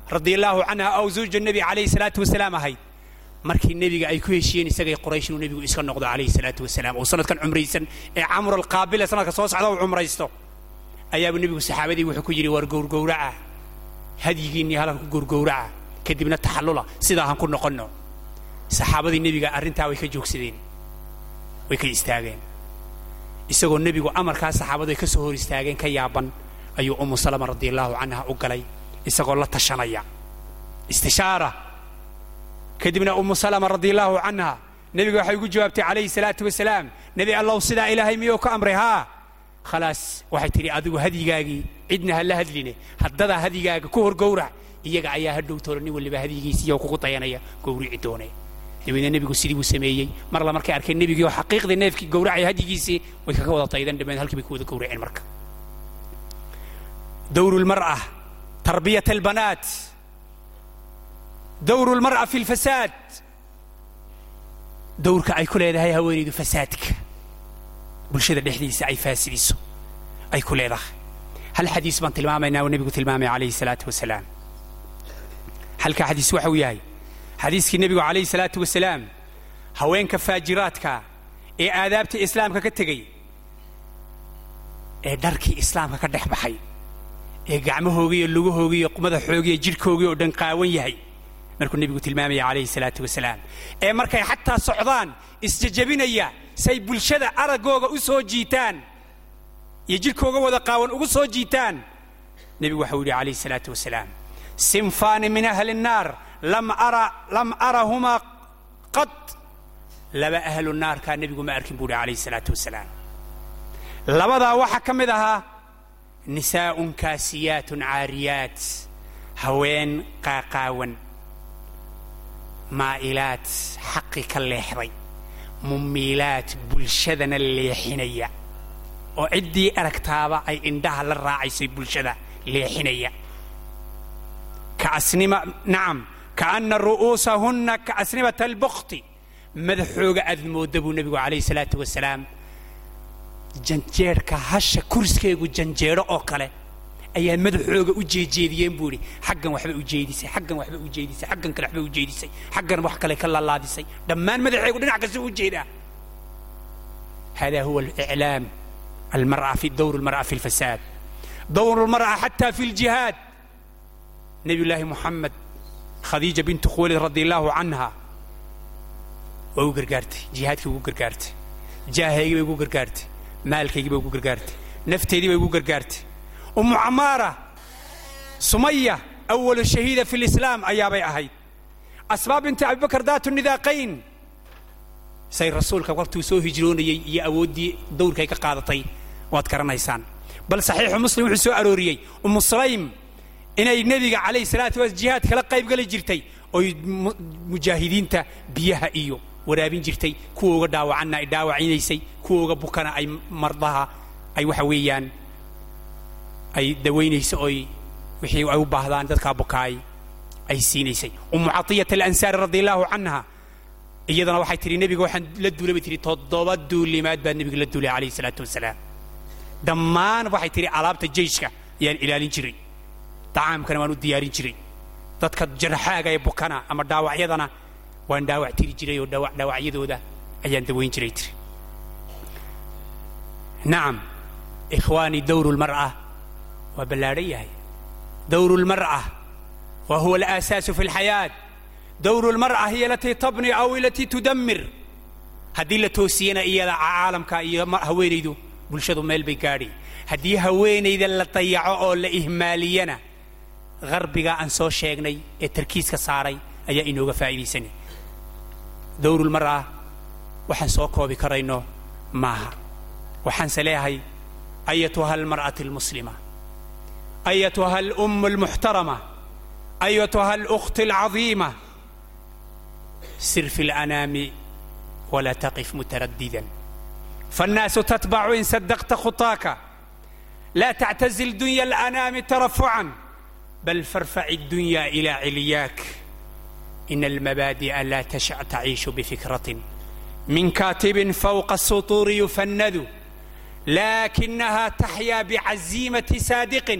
S2: radia allaahu canha aw zawja nebi calayhi salaatu wasalaam ahayd. Markii nebiga ay ku heshiyeen isagay quraysh inuu nebigu iska noqdo calayhi salaatu wasalaam oo sanadkan cumraysan ee camr alqaabila sanadka soo socda uu cumraysto. Ayaabuu nebigu saxaabadii wuxuu ku yidhi war gowrgowraca hadyigiinnii halkan ku gowrgowraca kadibna taxallula sidaa han ku noqonno. Saxaabadii nebiga arrintaa way ka joogsadeen way ka istaageen. Isagoo nebigu amarkaa saxaabadu ay ka soo hor istaageen ka yaaban ayuu umu salama radia allaahu canha u galay isagoo la tashanaya. Istishaara kadibna umu salama radia allaahu canha nebiga waxay ugu jawaabtay calayhi salaatu wasalaam nebi allow sidaa ilaahay miyuu ka amray? Haa. Khalaas waxay tidhi adigu hadyigaagii cidna ha la hadline. Haddadaa hadyigaaga ku hor gowrac iyaga ayaa ha dhowtoolo nin waliba hadyigiisiiyo kugu dayanaya gowrici doonee dabeedna nebigu sidii buu sameeyey. Mar alla markay arkeen nebigii oo xaqiiqdii neefkii gowracaya hadyigiisii way kaga wada daydan dhameen halkii bay ku wada gowraceen marka. Dowru lmar'a tarbiyat albanaat dowru lmar'a fi lfasaad dowrka ay ku leedahay haweenaydu fasaadka. Bulshada dhexdiisa ay faasidiso ay ku leedahay hal xadiis baan tilmaamaynaa oo nebigu tilmaamaya calayhi salaatu wasalaam. Halkaa xadiis waxa uu yahay xadiiskii nebigu calayhi salaatu wasalaam haweenka faajiraadka ee aadaabta islaamka ka tegey ee dharkii islaamka ka dhex baxay ee gacmahoogiiyo lugahoogiiyo madaxoogiiyo jidhkoogii oo dhan qaawan yahay markuu nebigu tilmaamaya calayhi salaatu wasalaam. Ee markay xataa socdaan isjajabinaya say bulshada araggooga u soo jiitaan iyo jidhkooga wada qaawan ugu soo jiitaan. Nebigu waxau yidhi calayhi salaatu wasalaam sinfaani min ahli الnaar lam arahumaa qad. Laba ahlu naarkaa nebigu ma arkin buu yidhi calayhi salaatu wasalaam. Labadaa waxaa ka mid ahaa nisaa'un kaasiyaatun caariyaat haween qaaqaawan maa'ilaad xaqi ka leexday mumiilaad bulshadana leexinaya oo ciddii aragtaaba ay indhaha la raacaysay bulshada leexinaya. Nacam kaana ru'uusahunna kaasnimata albukti madaxooga aad moodda buu nebigu calayhi salaatu wasalaam janjeedhka hasha kuriskeegu janjeedho oo kale ayaa madaxooga u jeejeediyeen buu idhi xaggan waxba u jeedisay xaggan waxba u jeedisay xaggan kale waxba u jeedisay xaggan wax kale ka lalaadisay dhammaan madaxeegu dhinac kasta u jeedaa. Hada huwa aliclaam almar'a fi dowr almar'a fi lfasaad dowr almar'a xataa fi ljihaad nebi llaahi moxamed khadiija bintu khuwaylid radi allahu canha waa u gargaartay jihaadkii ugu gargaartay jaahaygii bay ugu gargaartay maalkaygii bay ugu gargaartay nafteedii bay ugu gargaartay umu camaara sumaya awalu shahiida fi lislaam ayaabay ahayd asbaab binti abibakar daatu nidaaqayn say rasuulka waqtuu soo hijroonayey iyo awooddii dowrkay ka qaadatay waad garanaysaan bal saxiixu muslim wuxuu soo arooriyey umu sulaym inay nebiga calayhi salaatu wasalaam jihaad kala qaybgeli jirtay oy mujaahidiinta biyaha iyo waraabin jirtay kuwa uga dhaawacanna ay dhaawacinaysay kuwa uga bukana ay mardaha ay waxa weeyaan ay dawaynaysa oy wixii ay u baahdaan dadkaa bukaay ay siinaysay. Umu catiyat alansaari radi allahu canha iyadana waxay tihi nebiga waxaan la duulay bay tihi toddoba duulimaad baa nebiga la duulay calayhi salaatu wasalaam dhammaan waxay tihi alaabta jeyshka ayaan ilaalin jiray. Dacaamkana waan u diyaarin jiray. Dadka jarxaaga ee bukana ama dhaawacyadana waan dhaawac tiri jiray oo dhaawac dhaawacyadooda ayaan dawayn jiray tiri. Nacam ikhwaani dawru lmar'a waa ballaadhan yahay. Dawru lmar'a wa huwa alaasaasu fi lxayaat dawru lmar'a hiya alatii tabni aw alatii tudamir haddii la toosiyana iyada caalamka iyo haweenaydu bulshadu meel bay gaadhi. Haddii haweenayda la dayaco oo la ihmaaliyana harbigaa aan soo sheegnay ee tarkiiska saaray ayaa inooga faa'iidaysanay. Dawrulmar'a waxaan soo koobi karayno maaha. Waxaanse leeyahay ayatuha almar'ati almuslima ayatuha alum almuxtarama ayatuha alukhti alcadiima sir fi alanaami wala taqif mutaraddidan فالناس تتبع إن صدقت خطاك لا تعتزل دنيا الأنام ترفعا بل فارفع الدنيا إلى علياك إن المبادئ لا تشع تعيش بفكرة من كاتب فوق السطور يفند لكنها تحيا بعزيمة صادق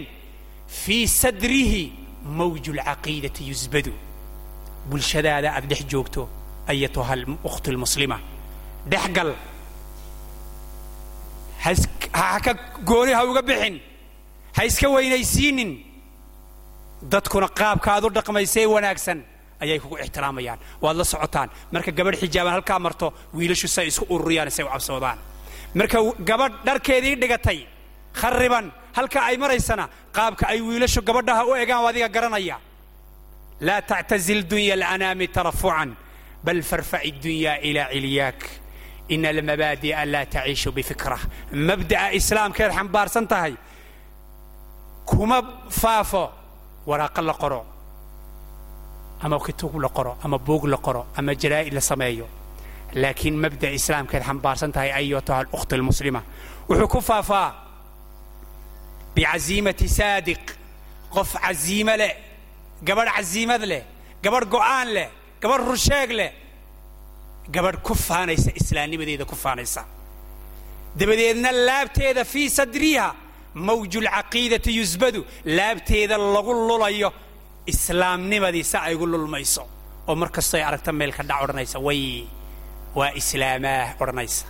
S2: في صدره موج العقيدة يزبد بلشدادة أدح جوجتو أيتها الأخت المسلمة دحقل gooni ha uga bixin. Ha iska weynaysiinin. Dadkuna qaabka aad u dhaqmaysay wanaagsan ayay kugu ixtiraamayaan. Waad la socotaan. Marka gabadh xijaaban halkaa marto wiilashu say isku ururiyaan say u cabsoodaan. Marka gabadh dharkeedii dhigatay khariban halka ay maraysana qaabka ay wiilashu gabadhaha u egaan adiga garanaya. Laa tactazil dunya alanaami tarafucan bal farfaci dunya ilaa cilyaak in almabaadi'a laa taciishu bifikra mabda'a islaamkeed xambaarsan tahay kuma faafo waraaqo la qoro ama kituub la qoro ama buug la qoro ama jaraa'id la sameeyo laakiin mabda'a islaamkeed xambaarsan tahay ayatuha alukhti almuslima wuxuu ku faafaa bicaziimati saadiq qof caziime leh gabadh caziimad leh gabadh go'aan leh gabadh rusheeg leh gabadh ku faanaysa islaamnimadeeda ku faanaysa. Dabadeedna laabteeda fii sadriha mawjulcaqiidati yusbadu laabteeda lagu lulayo islaamnimadii si ay gu lulmayso. Oo mar kastoy aragta meel ka dhac odhanaysa way waa islaamaah odhanaysa.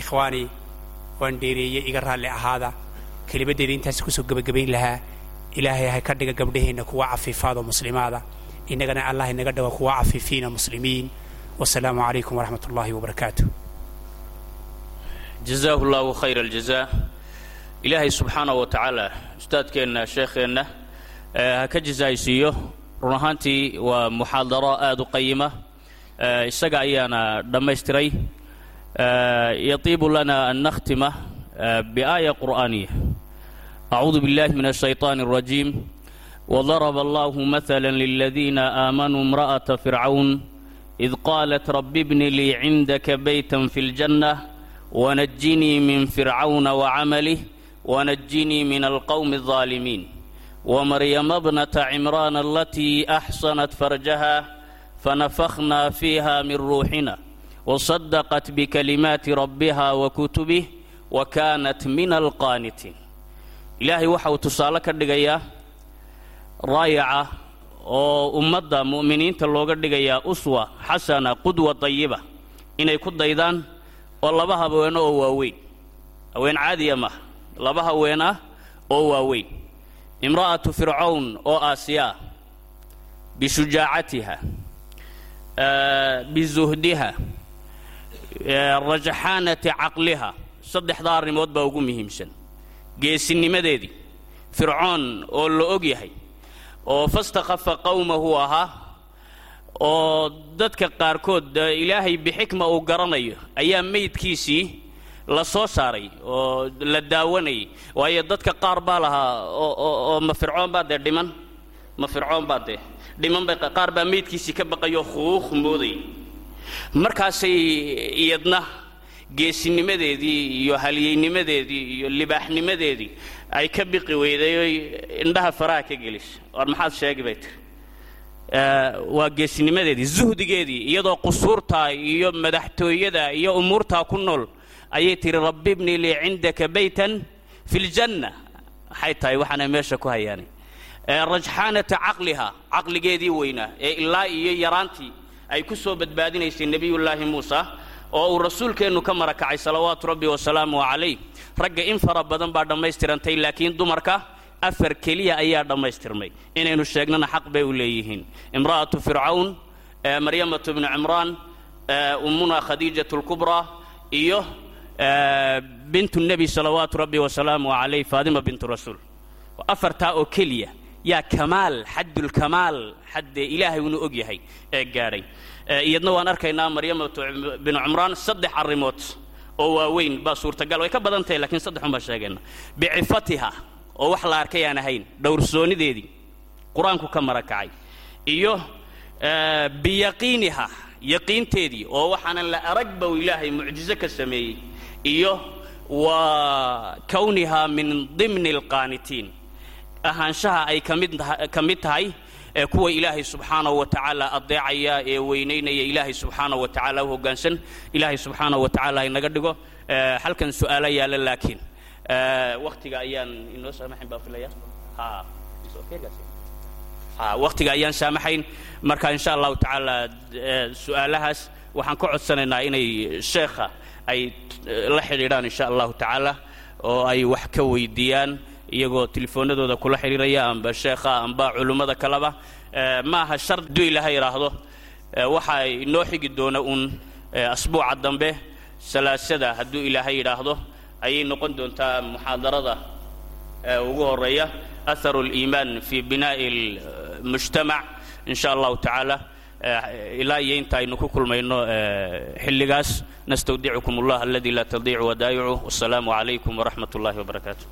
S2: Ikhwaanii waan dheereeyey iga raalli ahaada kelimaddeeda intaas ku soo gebagabayn lahaa. Ilaahay ha ka dhiga gabdhaheenna kuwa cafiifaadoo muslimaada. Innagana allah inaga dhigo kuwa cafiifiina muslimiin والسلام عليكم ورحمة الله وبركاته
S1: جزاه الله خير الجزاء إلهي سبحانه وتعالى أستاذكنا شيخنا هكا جزايسيو رنهانتي ومحاضرة آد قيمة إساق أيانا دميستري يطيب لنا أن نختم بآية قرآنية أعوذ بالله من الشيطان الرجيم وضرب الله مثلا للذين آمنوا امرأة فرعون إذ قالت رب ابن لي عندك بيتا في الجنة ونجني من فرعون وعمله ونجني من القوم الظالمين ومريم ابنة عمران التي أحصنت فرجها فنفخنا فيها من روحنا وصدقت بكلمات ربها وكتبه وكانت من القانتين إلهي وحو تسالك الدقيا رايعة oo ummadda mu'miniinta looga dhigayaa uswa xasana qudwa dayiba inay ku daydaan oo laba haweeno oo waaweyn. Haween caadiya maaha laba haween ah oo waaweyn. Imra'atu fircawn oo aasiyaa bishujaacatiha bizuhdiha. Rajaxaanati caqliha. Saddexdaa arrimood baa ugu muhiimsan. Geesinimadeedii. Fircoon oo la og yahay oo fastakhafa qowmahu ahaa oo dadka qaarkood ilaahay bixikma uu garanayo ayaa meydkiisii la soo saaray oo la daawanayay. Waayo dadka qaar baa lahaa oo ma fircoon baa dee dhiman? Ma fircoon baa dee dhiman bay qaar baa meydkiisii ka baqayoo khuuq moodayay markaasay iyadna geesinimadeedii iyo halyeynimadeedii iyo libaaxnimadeedii ay ka biqi weyday oy indhaha faraha ka gelisay war maxaad sheegi bay tiri waa geesinimadeedii zuhdigeedii iyadoo qusuurtaa iyo madaxtooyada iyo umuurtaa ku nool ayay tihi rabbi lii cindaka baytan fi ljanna maxay tahay waxaana meesha ku hayaanay. Rajxaanata caqliha caqligeedii weynaa ee ilaa iyo yaraantii ay ku soo badbaadinaysay nebiyullaahi muusa oo uu rasuulkeennu ka marakacay salawaatu rabbi wasalaamu calayh. Ragga in fara badan baa dhammaystirantay laakiin dumarka afar keliya ayaa dhammaystirmay. Inaynu sheegnana xaq bay u leeyihiin. Imra'atu fircawn maryamatu bnu cimraan ummuna khadiijatu lkubraa iyo bintu nebi salawaatu rabbi wasalaamu calayh faadima bintu rasuul. Afartaa oo keliya yaa kamaal xaddulkamaal xaddee ilaahay uunu og yahay ee gaadhay iyadna waan arkaynaa maryamatu binu cumraan saddex arrimood oo waaweyn baa suurtagal way ka badan tahay lakiin saddexun baan sheegayna. Bicifatiha oo wax la arkay ahayn dhowrsoonideedii qur'aanku ka marakacay. Iyo biyaqiiniha yaqiinteedii oo waxaanan la aragba uu ilaahay mucjizo ka sameeyey. Iyo wa kowniha min dimni alqaanitiin ahaanshaha ay ka mid tahay ee kuwa ilaahay subxaanahu wa adeecaya ee weynaynaya ilaahay subxaanahu wa tacaala u hoggaansan ilaahay subxaanahu wa tacaala inaga dhigo. Halkan su'aalo yaalla laakiin. Waktiga ayaan inoo saamaxayn baan filaya waktiga ayaan saamaxayn. Marka insha allahu tacaala su'aalahaas waxaan ka codsanaynaa inay sheekha ay la xidhiidhaan insha allahu tacaala oo ay wax ka weydiiyaan iyagoo telefoonadooda kula xidhiiraya amba sheekha amba culummada kaleba ma aha shar hadduu ilaahay idhaahdo waxaa inoo xigi doona uun asbuuca dambe salaasada hadduu ilaahay yidhaahdo ayay noqon doontaa muxaadarada ugu horeeya aharu اliimaan fi binaa'i اlmujtamac in sha allahu tacaala ilaa iyo inta aynu ku kulmayno xilligaas nastawdicukum allah aladi laa tadiicu wadaa'icu wasalaamu calaykum waraxmat اllahi wbarakaatu